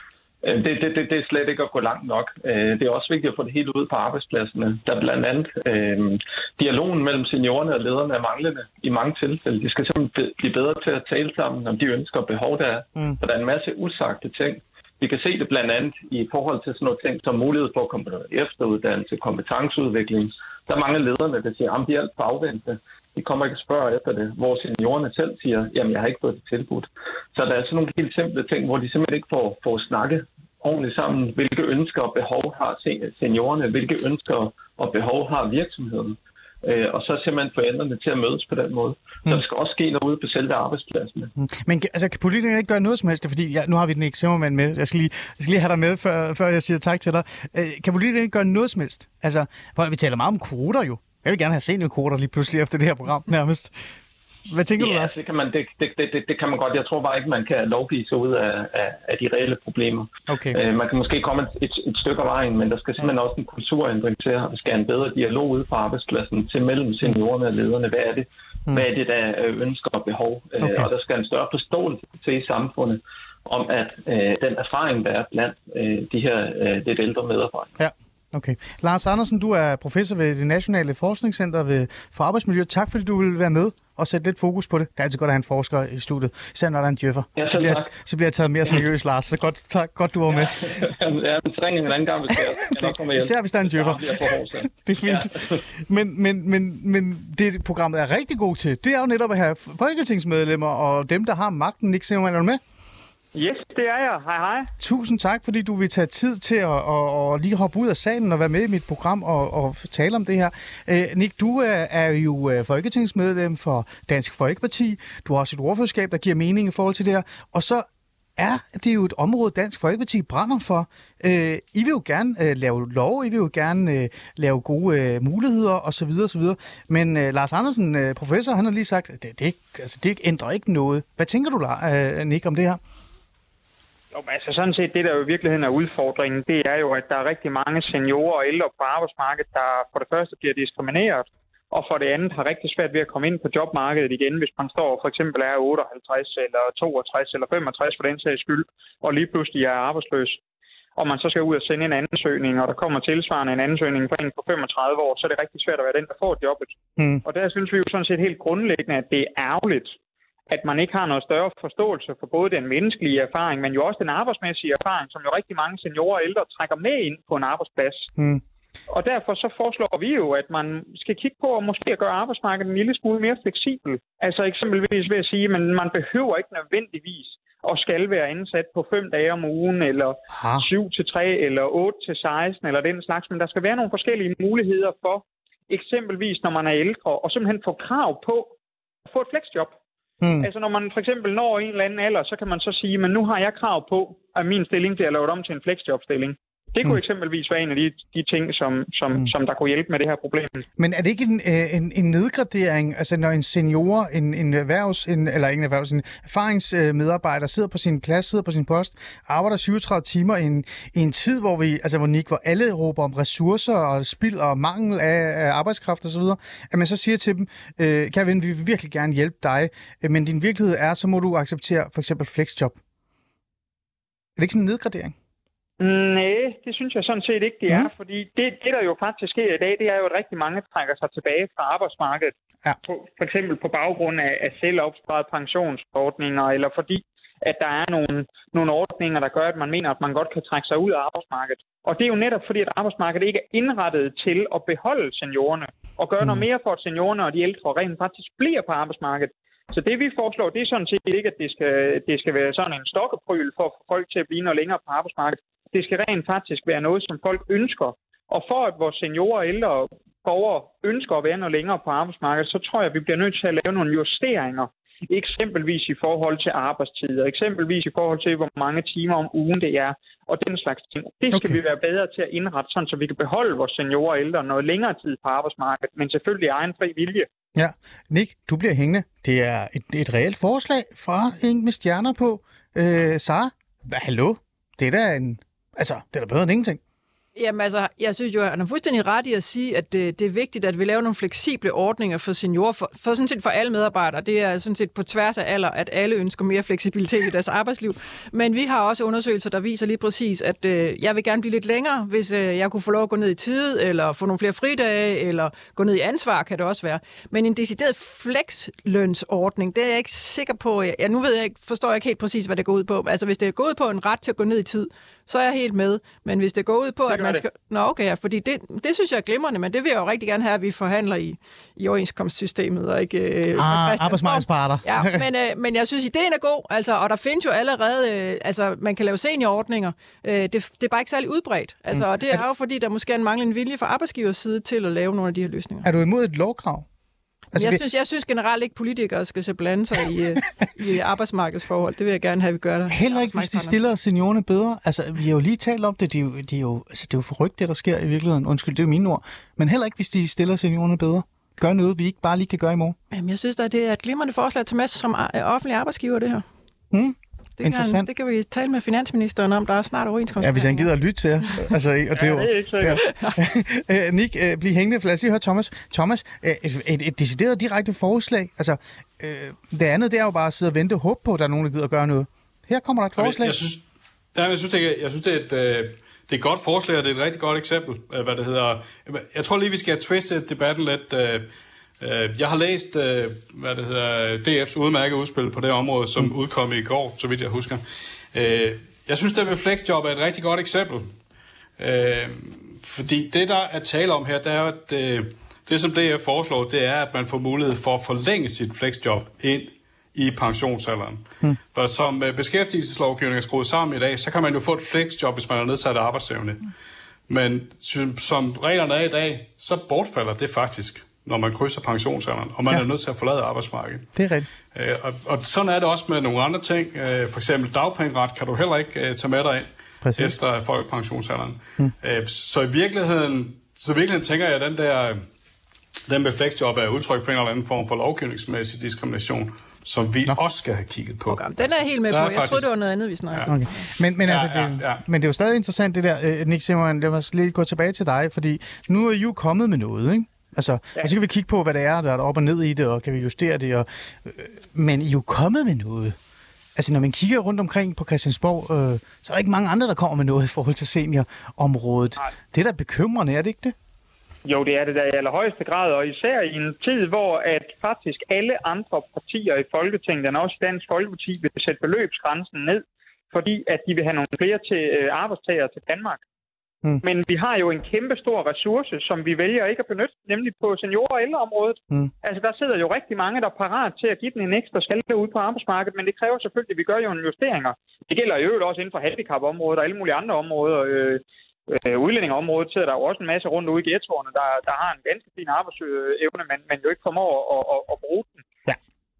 [SPEAKER 6] Øh, det, det, det, det er slet ikke at gå langt nok. Øh, det er også vigtigt at få det helt ud på arbejdspladserne. Der er blandt andet øh, dialogen mellem seniorerne og lederne er manglende i mange tilfælde. De skal simpelthen blive bedre til at tale sammen om de ønsker og behov, der er. Mm. For der er en masse usagte ting. Vi kan se det blandt andet i forhold til sådan noget ting som mulighed for at komme på efteruddannelse, kompetenceudvikling. Der er mange lederne, der siger, at de er alt for. De kommer ikke og spørger efter det, hvor seniorerne selv siger, jamen jeg har ikke fået det tilbudt. Så der er sådan nogle helt simple ting, hvor de simpelthen ikke får, får snakket ordentligt sammen. Hvilke ønsker og behov har seniorerne? Hvilke ønsker og behov har virksomheden? Øh, og så simpelthen forældrene til at mødes på den måde. Så mm. der skal også ske noget ude på selve arbejdspladsen.
[SPEAKER 3] Mm. Men altså, kan politikerne ikke gøre noget som helst? Fordi ja, nu har vi den ikke Zimmermann med. Jeg skal, lige, jeg skal lige have dig med, før, før jeg siger tak til dig. Øh, kan politikerne ikke gøre noget som helst? Altså, vi taler meget om kvoter jo. Jeg vil gerne have seniorkvoter lige pludselig efter det her program nærmest. Hvad tænker
[SPEAKER 6] ja,
[SPEAKER 3] du, Lars?
[SPEAKER 6] det kan man, det, det, det, det kan man godt. Jeg tror bare ikke, man kan lovgive sig ud af, af, af de reelle problemer.
[SPEAKER 3] Okay.
[SPEAKER 6] Øh, man kan måske komme et, et, stykke af vejen, men der skal simpelthen også en kulturændring til, at vi skal en bedre dialog ud på arbejdspladsen til mellem seniorerne og lederne. Hvad er det, mm. hvad er det der ønsker og behov? Øh, okay. Og der skal en større forståelse til i samfundet om, at øh, den erfaring, der er blandt øh, de her øh, lidt ældre medarbejdere.
[SPEAKER 3] Ja. Okay. Lars Andersen, du er professor ved det Nationale Forskningscenter ved, for Arbejdsmiljø. Tak fordi du vil være med og sætte lidt fokus på det. Det er altid godt at have en forsker i studiet, især når der er en djøffer.
[SPEAKER 6] Ja,
[SPEAKER 3] så, bliver jeg, så bliver jeg taget mere seriøst, Lars. Så godt, tak, godt du var med.
[SPEAKER 6] ja, men ring en anden gang, hvis jeg, nok kommer hjem.
[SPEAKER 3] Især hvis der er en djøffer. det er fint. Ja. men, men, men, men det programmet er rigtig god til, det er jo netop at have folketingsmedlemmer og dem, der har magten. Nick Simmermann, er du med?
[SPEAKER 7] Yes, det er jeg. Hej, hej.
[SPEAKER 3] Tusind tak, fordi du vil tage tid til at, at, at lige hoppe ud af salen og være med i mit program og, og tale om det her. Øh, Nick, du er, er jo øh, folketingsmedlem for Dansk Folkeparti. Du har også et ordførerskab, der giver mening i forhold til det her. Og så er det jo et område, Dansk Folkeparti brænder for. Øh, I vil jo gerne øh, lave lov, I vil jo gerne øh, lave gode øh, muligheder osv. osv. Men øh, Lars Andersen, øh, professor, han har lige sagt, at det, det, altså, det ændrer ikke noget. Hvad tænker du, øh, Nick, om det her?
[SPEAKER 7] Jo, altså sådan set, det der jo i virkeligheden er udfordringen, det er jo, at der er rigtig mange seniorer og ældre på arbejdsmarkedet, der for det første bliver diskrimineret, og for det andet har rigtig svært ved at komme ind på jobmarkedet igen, hvis man står for eksempel er 58 eller 62 eller 65 for den sags skyld, og lige pludselig er arbejdsløs og man så skal ud og sende en ansøgning, og der kommer tilsvarende en ansøgning for en på 35 år, så er det rigtig svært at være den, der får jobbet. Mm. Og der synes vi jo sådan set helt grundlæggende, at det er ærgerligt, at man ikke har noget større forståelse for både den menneskelige erfaring, men jo også den arbejdsmæssige erfaring, som jo rigtig mange seniorer og ældre trækker med ind på en arbejdsplads. Mm. Og derfor så foreslår vi jo, at man skal kigge på at måske at gøre arbejdsmarkedet en lille smule mere fleksibel. Altså eksempelvis ved at sige, at man behøver ikke nødvendigvis at skal være ansat på fem dage om ugen, eller Aha. 7 til 3, eller 8 til 16, eller den slags. Men der skal være nogle forskellige muligheder for, eksempelvis når man er ældre, og simpelthen få krav på at få et flexjob. Mm. Altså når man for eksempel når en eller anden alder, så kan man så sige, men nu har jeg krav på, at min stilling bliver lavet om til en flexjobstilling. Det kunne mm. eksempelvis være en af de, de ting, som, som, mm. som der kunne hjælpe med det her problem.
[SPEAKER 3] Men er det ikke en, øh, en, en nedgradering, altså når en senior, en, en erhvervs, en, eller ikke en erhvervs, en erfaringsmedarbejder sidder på sin plads, sidder på sin post, arbejder 37 timer i en, i en tid, hvor vi, altså hvor, Nick, hvor alle råber om ressourcer og spild og mangel af, af arbejdskraft osv., at man så siger til dem, øh, kan vi vil virkelig gerne hjælpe dig, øh, men din virkelighed er, så må du acceptere for eksempel flexjob. Er det ikke sådan en nedgradering?
[SPEAKER 7] Nej, det synes jeg sådan set ikke, det er. Mm. Fordi det, det, der jo faktisk sker i dag, det er jo, at rigtig mange trækker sig tilbage fra arbejdsmarkedet. Ja. På, for eksempel på baggrund af, af selvopsparet pensionsordninger, eller fordi at der er nogle, nogle ordninger, der gør, at man mener, at man godt kan trække sig ud af arbejdsmarkedet. Og det er jo netop fordi, at arbejdsmarkedet ikke er indrettet til at beholde seniorerne og gøre mm. noget mere for, at seniorerne og de ældre rent faktisk bliver på arbejdsmarkedet. Så det vi foreslår, det er sådan set ikke, at det skal, det skal være sådan en stokkepryl for at få folk til at blive noget længere på arbejdsmarkedet. Det skal rent faktisk være noget, som folk ønsker. Og for at vores seniorer og ældre borgere ønsker at være noget længere på arbejdsmarkedet, så tror jeg, at vi bliver nødt til at lave nogle justeringer. Eksempelvis i forhold til arbejdstider, eksempelvis i forhold til, hvor mange timer om ugen det er, og den slags ting. Det skal okay. vi være bedre til at indrette, sådan, så vi kan beholde vores seniorer og ældre noget længere tid på arbejdsmarkedet, men selvfølgelig egen fri vilje.
[SPEAKER 3] Ja, Nick, du bliver hængende. Det er et, et reelt forslag fra en med stjerner på. Øh, Sara, hvad, hallo? Det er da en Altså, det er da bedre end ingenting.
[SPEAKER 4] Jamen altså, jeg synes jo, at han er fuldstændig ret i at sige, at det, det er vigtigt, at vi laver nogle fleksible ordninger for seniorer, for, for sådan set for alle medarbejdere. Det er sådan set på tværs af alder, at alle ønsker mere fleksibilitet i deres arbejdsliv. Men vi har også undersøgelser, der viser lige præcis, at øh, jeg vil gerne blive lidt længere, hvis øh, jeg kunne få lov at gå ned i tid, eller få nogle flere fridage, eller gå ned i ansvar, kan det også være. Men en decideret flekslønsordning, det er jeg ikke sikker på. Jeg, nu ved jeg ikke, forstår jeg ikke helt præcis, hvad det går ud på. Altså, hvis det er gået på en ret til at gå ned i tid, så er jeg helt med. Men hvis det går ud på, at man
[SPEAKER 7] det.
[SPEAKER 4] skal... Nå, okay, ja, fordi det, det synes jeg er glimrende, men det vil jeg jo rigtig gerne have, at vi forhandler i, i overenskomstsystemet, og ikke... Øh,
[SPEAKER 3] Ah,
[SPEAKER 4] Christiansborg.
[SPEAKER 3] arbejdsmarkedets parter.
[SPEAKER 4] Ja, men, øh, men jeg synes, ideen er god, altså, og der findes jo allerede, øh, altså, man kan lave seniorordninger. Øh, det, det er bare ikke særlig udbredt. Altså, og det er jo fordi, der måske er en manglende vilje fra arbejdsgivers side til at lave nogle af de her løsninger.
[SPEAKER 3] Er du imod et lovkrav?
[SPEAKER 4] Altså, jeg,
[SPEAKER 3] vi-
[SPEAKER 4] synes, jeg synes generelt ikke, politikere skal se blande sig i, øh, i arbejdsmarkedsforhold. Det vil jeg gerne have, at vi gør der.
[SPEAKER 3] Heller ikke, hvis de stiller seniorerne bedre. Altså, vi har jo lige talt om det. Det er jo, det er jo, altså, det er jo forrygt, det der sker i virkeligheden. Undskyld, det er jo mine ord. Men heller ikke, hvis de stiller seniorerne bedre. Gør noget, vi ikke bare lige kan gøre i morgen.
[SPEAKER 4] Jamen, jeg synes da, det er et glimrende forslag at med sig som øh, offentlig arbejdsgiver, det her.
[SPEAKER 3] Hmm.
[SPEAKER 4] Det kan,
[SPEAKER 3] Interessant.
[SPEAKER 4] det kan vi tale med finansministeren om. Der er snart overenskomst.
[SPEAKER 3] Ja, hvis han gider at lytte til jer. Altså, og det er jo,
[SPEAKER 7] det er ikke sikkert.
[SPEAKER 3] Ja. Øh, Nick, øh, bliv hængende, for lad os lige høre Thomas. Thomas, øh, et, et, et decideret direkte forslag. Altså, øh, det andet, det er jo bare at sidde og vente og håbe på, at der er nogen, der gider at gøre noget. Her kommer der et forslag.
[SPEAKER 5] jeg synes, ja, jeg synes, det er, jeg synes, det er et, øh, det er et godt forslag, og det er et rigtig godt eksempel, hvad det hedder. Jeg tror lige, vi skal have twistet debatten lidt. Øh, Jeg har læst, øh, hvad det hedder, DF's udmærkede udspil på det område, som
[SPEAKER 3] Mm.
[SPEAKER 5] udkom i går, så vidt jeg husker. Øh, Jeg synes, det med flexjob er et rigtig godt eksempel. Fordi det, der er tale om her, det er, at det, som DF foreslår, det er, at man får mulighed for at forlænge sit flexjob ind i pensionsalderen. Hmm. For som beskæftigelseslovgivningen er skruet sammen i dag, så kan man jo få et flexjob, hvis man har nedsat arbejdsevne. Men som, som reglerne er i dag, så bortfalder det faktisk, når man krydser pensionsalderen, og man
[SPEAKER 3] Ja.
[SPEAKER 5] ja. er nødt til at forlade arbejdsmarkedet.
[SPEAKER 3] Det er rigtigt.
[SPEAKER 5] Øh, og, og sådan er det også med nogle andre ting. Øh, for eksempel dagpengeret kan du heller ikke øh, tage med dig ind
[SPEAKER 3] Præcis.
[SPEAKER 5] efter folkepensionsalderen. Hmm. Øh, så i virkeligheden, så i virkeligheden tænker jeg, at den der den med flexjob er udtryk for en eller anden form for lovgivningsmæssig diskrimination, som vi Nå. også skal have kigget på.
[SPEAKER 4] Okay, den er jeg helt med på. Jeg
[SPEAKER 5] er
[SPEAKER 4] troede,
[SPEAKER 5] faktisk-
[SPEAKER 4] det var noget andet, vi snakkede om.
[SPEAKER 3] Okay. Men, men,
[SPEAKER 5] Ja,
[SPEAKER 3] altså, det,
[SPEAKER 5] ja, ja.
[SPEAKER 3] men det er jo stadig interessant det der, øh, Nick Simmermann, lad os lige gå tilbage til dig, fordi nu er I jo kommet med noget, ikke? Altså, ja. og så kan vi kigge på, hvad det er, der er op og ned i det, og kan vi justere det, og, øh, men I er jo kommet med noget. Altså, når man kigger rundt omkring på Christiansborg, øh, så er der ikke mange andre, der kommer med noget i forhold til seniorområdet.
[SPEAKER 7] Nej.
[SPEAKER 3] Det er da bekymrende, er det ikke det?
[SPEAKER 7] Jo, det er det der i allerhøjeste grad, og især i en tid, hvor at faktisk alle andre partier i Folketinget, og også Dansk Folkeparti, vil sætte beløbsgrænsen ned, fordi at de vil have nogle flere til øh, arbejdstagere til Danmark.
[SPEAKER 3] Mm.
[SPEAKER 7] Men vi har jo en kæmpe stor ressource, som vi vælger ikke at benytte, nemlig på senior- og ældreområdet.
[SPEAKER 3] Mm.
[SPEAKER 7] Altså, der sidder jo rigtig mange, der er parat til at give den en ekstra skalle ud på arbejdsmarkedet, men det kræver selvfølgelig, at vi gør jo en justeringer. Det gælder øvrigt også inden for handicapområdet og alle mulige andre områder. Øh, øh, udlændingeområdet sidder der jo også en masse rundt ude i ghettoerne, der, der har en ganske fin arbejdsevne, men, men jo ikke formår at, at, at bruge den.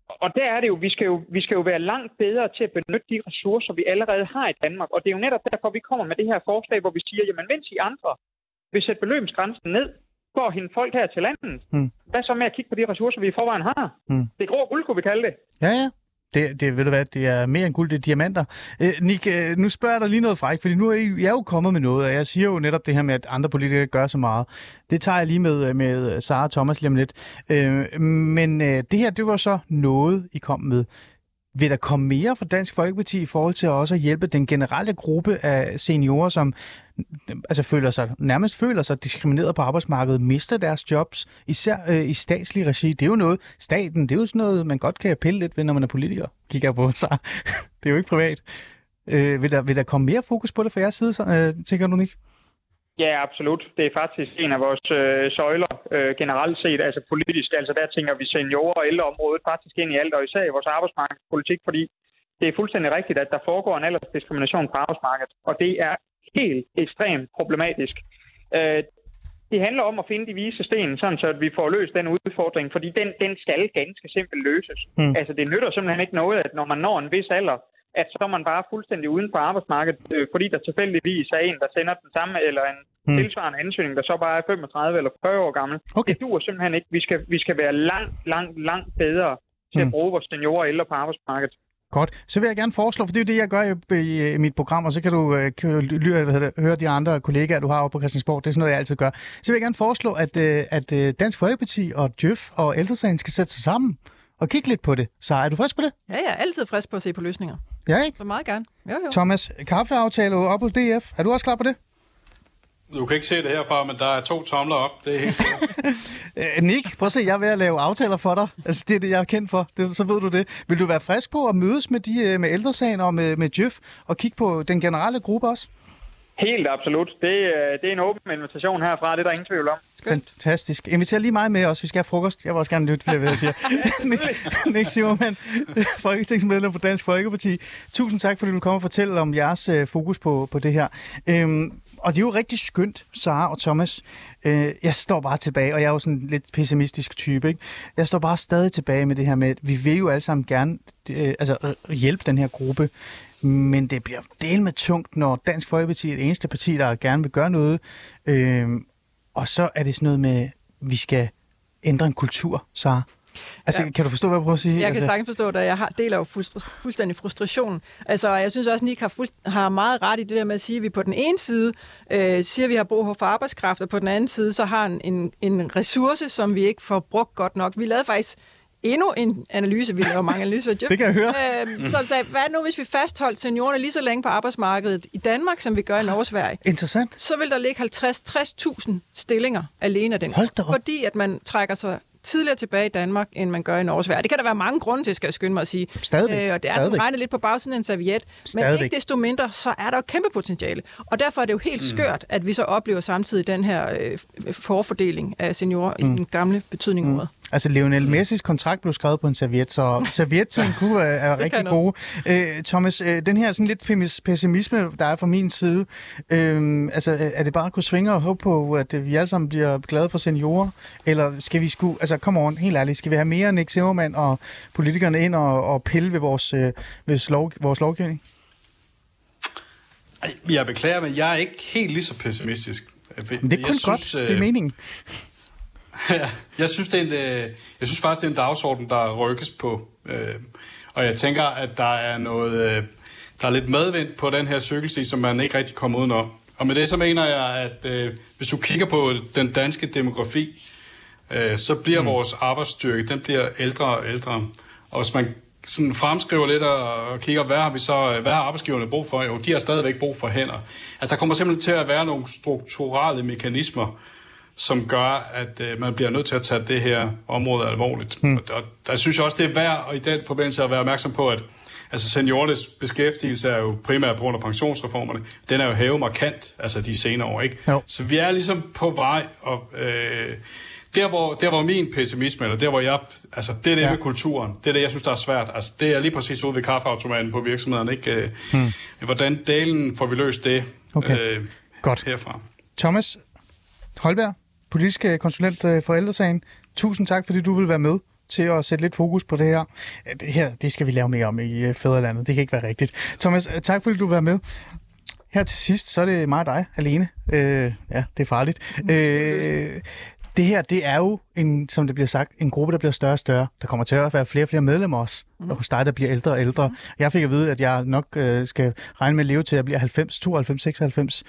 [SPEAKER 7] Og der er det jo vi, skal jo, vi skal jo være langt bedre til at benytte de ressourcer, vi allerede har i Danmark. Og det er jo netop derfor, vi kommer med det her forslag, hvor vi siger, jamen mens I andre vil sætte beløbsgrænsen ned, for at hente folk her til landet,
[SPEAKER 3] Mm.
[SPEAKER 7] hvad så med at kigge på de ressourcer, vi i forvejen har?
[SPEAKER 3] Mm.
[SPEAKER 7] Det er grå guld, kunne vi kalde det.
[SPEAKER 3] Ja, ja. Det, det, ved du hvad, det er mere end guld, det er diamanter. Øh, Nick, øh, nu spørger jeg dig lige noget frækt, fordi nu er I, jeg er jo kommet med noget, og jeg siger jo netop det her med, at andre politikere gør så meget. Det tager jeg lige med, øh, med Sara og Thomas lige om lidt. Øh, men øh, det her, det var så noget, I kom med. Vil der komme mere fra Dansk Folkeparti i forhold til også at hjælpe den generelle gruppe af seniorer, som altså føler sig, nærmest føler sig diskrimineret på arbejdsmarkedet, mister deres jobs, især øh, i statslig regi. Det er jo noget, staten, det er jo sådan noget, man godt kan pille lidt ved, når man er politiker, kigger på sig. det er jo ikke privat. Øh, vil, der, vil der komme mere fokus på det fra jeres side, så, øh, tænker du, Nick?
[SPEAKER 7] Ja, absolut. Det er faktisk en af vores øh, søjler øh, generelt set, altså politisk. Altså der tænker vi seniorer og ældreområdet faktisk ind i alt, og især i vores arbejdsmarkedspolitik, fordi det er fuldstændig rigtigt, at der foregår en aldersdiskrimination på arbejdsmarkedet, og det er helt ekstremt problematisk. Øh, det handler om at finde de vise sten, sådan så at vi får løst den udfordring, fordi den, den skal ganske simpelt løses.
[SPEAKER 3] Mm.
[SPEAKER 7] Altså det nytter simpelthen ikke noget, at når man når en vis alder, at så er man bare fuldstændig uden for arbejdsmarkedet, øh, fordi der tilfældigvis er en, der sender den samme, eller en
[SPEAKER 3] Mm.
[SPEAKER 7] mm. tilsvarende ansøgning, der så bare er 35 eller 40 år gammel.
[SPEAKER 3] Okay.
[SPEAKER 7] Det duer simpelthen ikke. Vi skal, vi skal være langt, langt, langt bedre til
[SPEAKER 3] Mm.
[SPEAKER 7] at bruge vores seniorer og ældre på arbejdsmarkedet.
[SPEAKER 3] Godt. Så vil jeg gerne foreslå, for det er jo det, jeg gør i, i, i mit program, og så kan du, øh, kan du lyre, hvad hedder det, høre de andre kollegaer, du har oppe på Christiansborg. Det er sådan noget, jeg altid gør. Så vil jeg gerne foreslå, at, øh, at øh, Dansk Folkeparti og Djøf og Ældresagen skal sætte sig sammen og kigge lidt på det. Så er du frisk på det?
[SPEAKER 4] Ja, jeg er altid frisk på at se på løsninger.
[SPEAKER 3] Ja, ikke?
[SPEAKER 4] Så meget gerne. Jo, jo.
[SPEAKER 3] Thomas, kaffeaftale op hos DF. Er du også klar på det?
[SPEAKER 5] Du kan ikke se det herfra, men der er to tomler op. Det er helt sikkert.
[SPEAKER 3] Øh, Nick, prøv at se, jeg er ved at lave aftaler for dig. Altså, det er det, jeg er kendt for. Det, så ved du det. Vil du være frisk på at mødes med, de, øh, med ældresagen og med, med Jeff og kigge på den generelle gruppe også?
[SPEAKER 7] Helt absolut. Det, øh, det er en åben invitation herfra, det er der ingen tvivl om.
[SPEAKER 3] Fantastisk. Inviter lige mig med også. Vi skal have frokost. Jeg vil også gerne lytte, hvad jeg sige. Nick, Nick Simmermann, folketingsmedlem for Dansk Folkeparti. Tusind tak, fordi du kom og fortælle om jeres øh, fokus på, på det her. Øhm, og det er jo rigtig skønt, Sara og Thomas. Øh, jeg står bare tilbage, og jeg er jo sådan en lidt pessimistisk type. Ikke? Jeg står bare stadig tilbage med det her med, at vi vil jo alle sammen gerne øh, altså, øh, hjælpe den her gruppe. Men det bliver del med tungt, når Dansk Folkeparti er det eneste parti, der gerne vil gøre noget. Øh, og så er det sådan noget med, at vi skal ændre en kultur, Sara. Altså, ja. kan du forstå, hvad jeg prøver at sige?
[SPEAKER 4] Jeg kan
[SPEAKER 3] altså,
[SPEAKER 4] sagtens forstå det. Jeg har, deler jo fuldst- fuldstændig frustration. Altså, jeg synes også, at Nick har, fuld, har meget ret i det der med at sige, at vi på den ene side øh, siger, at vi har brug for arbejdskraft, og på den anden side så har en, en, en ressource, som vi ikke får brugt godt nok. Vi lavede faktisk endnu en analyse, vi laver mange analyser af
[SPEAKER 3] Det kan jeg høre.
[SPEAKER 4] øh, som sagde, hvad nu hvis vi fastholdt seniorerne lige så længe på arbejdsmarkedet i Danmark, som vi gør i Norge og Sverige?
[SPEAKER 3] Interessant.
[SPEAKER 4] så vil der ligge 50-60.000 stillinger alene af den.
[SPEAKER 3] Hold da op.
[SPEAKER 4] Fordi at man trækker sig tidligere tilbage i Danmark, end man gør i Norge og Sverige. Det kan der være mange grunde til, skal jeg skynde mig at sige.
[SPEAKER 3] Stadigvæk.
[SPEAKER 4] Øh, og det er sådan regnet lidt på bagsiden af en serviet. Men ikke desto mindre, så er der jo kæmpe potentiale. Og derfor er det jo helt
[SPEAKER 3] Mm.
[SPEAKER 4] skørt, at vi så oplever samtidig den her øh, forfordeling af seniorer mm. i den gamle betydning mm.
[SPEAKER 3] Altså, Lionel Messis kontrakt blev skrevet på en serviet, så serviettingen kunne være, er rigtig gode. Øh, Thomas, øh, den her sådan lidt pessimisme, der er fra min side, øh, altså, øh, er det bare at kunne svinge og håbe på, at øh, vi alle sammen bliver glade for seniorer? Eller skal vi sku, altså, come on, helt ærligt, skal vi have mere Nick Simmermann og politikerne ind og, og pille ved vores, øh, ved lov, vores lovgivning?
[SPEAKER 5] Ej, Jeg beklager, men jeg er ikke helt lige så pessimistisk.
[SPEAKER 3] Men det er kun godt, det er meningen.
[SPEAKER 5] Jeg synes, det er en, øh, jeg synes faktisk, det er en dagsorden, der rykkes på. Øh, og jeg tænker, at der er noget, øh, der er lidt medvind på den her cykelsti, som man ikke rigtig kommer udenom. Og med det så mener jeg, at øh, hvis du kigger på den danske demografi, øh, så bliver mm. vores arbejdsstyrke, den bliver ældre og ældre. Og hvis man sådan fremskriver lidt og, og kigger, hvad har vi så, hvad har arbejdsgiverne brug for? Jo, de har stadigvæk brug for hænder. Altså, der kommer simpelthen til at være nogle strukturelle mekanismer, som gør, at øh, man bliver nødt til at tage det her område alvorligt. Mm. Og der, der synes jeg også, det er værd og i den forbindelse at være opmærksom på, at altså seniorernes beskæftigelse er jo primært på grund af pensionsreformerne. Den er jo hævet markant, altså de senere år, ikke?
[SPEAKER 3] Jo.
[SPEAKER 5] Så vi er ligesom på vej, og øh, der, hvor, der hvor min pessimisme, eller der hvor jeg, altså det er det
[SPEAKER 3] Ja.
[SPEAKER 5] med kulturen, det er det, jeg synes, der er svært. Altså det er lige præcis ude ved kaffeautomaten på virksomheden, ikke?
[SPEAKER 3] Hmm.
[SPEAKER 5] Hvordan delen får vi løst det
[SPEAKER 3] Okay.
[SPEAKER 5] øh,
[SPEAKER 3] Godt.
[SPEAKER 5] herfra?
[SPEAKER 3] Thomas Holberg, politisk øh, konsulent øh, for ældresagen. Tusind tak, fordi du vil være med til at sætte lidt fokus på det her. Det her, det skal vi lave mere om i øh, Fæderlandet. Det kan ikke være rigtigt. Thomas, øh, tak fordi du vil være med. Her til sidst, så er det mig og dig alene. Øh, ja, det er farligt. Øh, det her, det er jo, en, som det bliver sagt, en gruppe, der bliver større og større. Der kommer til at være flere og flere medlemmer også. Mm. Og hos dig, der bliver ældre og ældre. Jeg fik at vide, at jeg nok øh, skal regne med at leve til, at jeg bliver 90, 92, 96.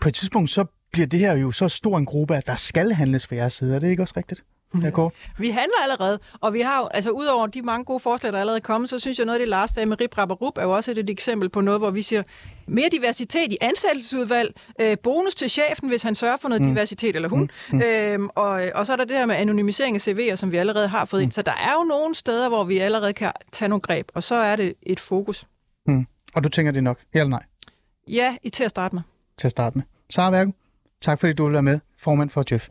[SPEAKER 3] På et tidspunkt, så bliver det her jo så stor en gruppe, at der skal handles fra jeres side. Er det ikke også rigtigt? Ja, kort.
[SPEAKER 4] Vi handler allerede, og vi har jo, altså udover de mange gode forslag, der er allerede kommet, så synes jeg noget af det, Lars sagde med Rip Rup, er jo også et, et eksempel på noget, hvor vi siger mere diversitet i ansættelsesudvalg, øh, bonus til chefen, hvis han sørger for noget mm. diversitet, eller hun, mm. øhm, og, og så er der det her med anonymisering af CV'er, som vi allerede har fået ind. Så der er jo nogle steder, hvor vi allerede kan tage nogle greb, og så er det et fokus.
[SPEAKER 3] Mm. Og du tænker det nok? Ja eller nej?
[SPEAKER 4] Ja, i til at starte med.
[SPEAKER 3] Til at starte med. Sara Værken, tak fordi du vil være med. Formand for Jeff.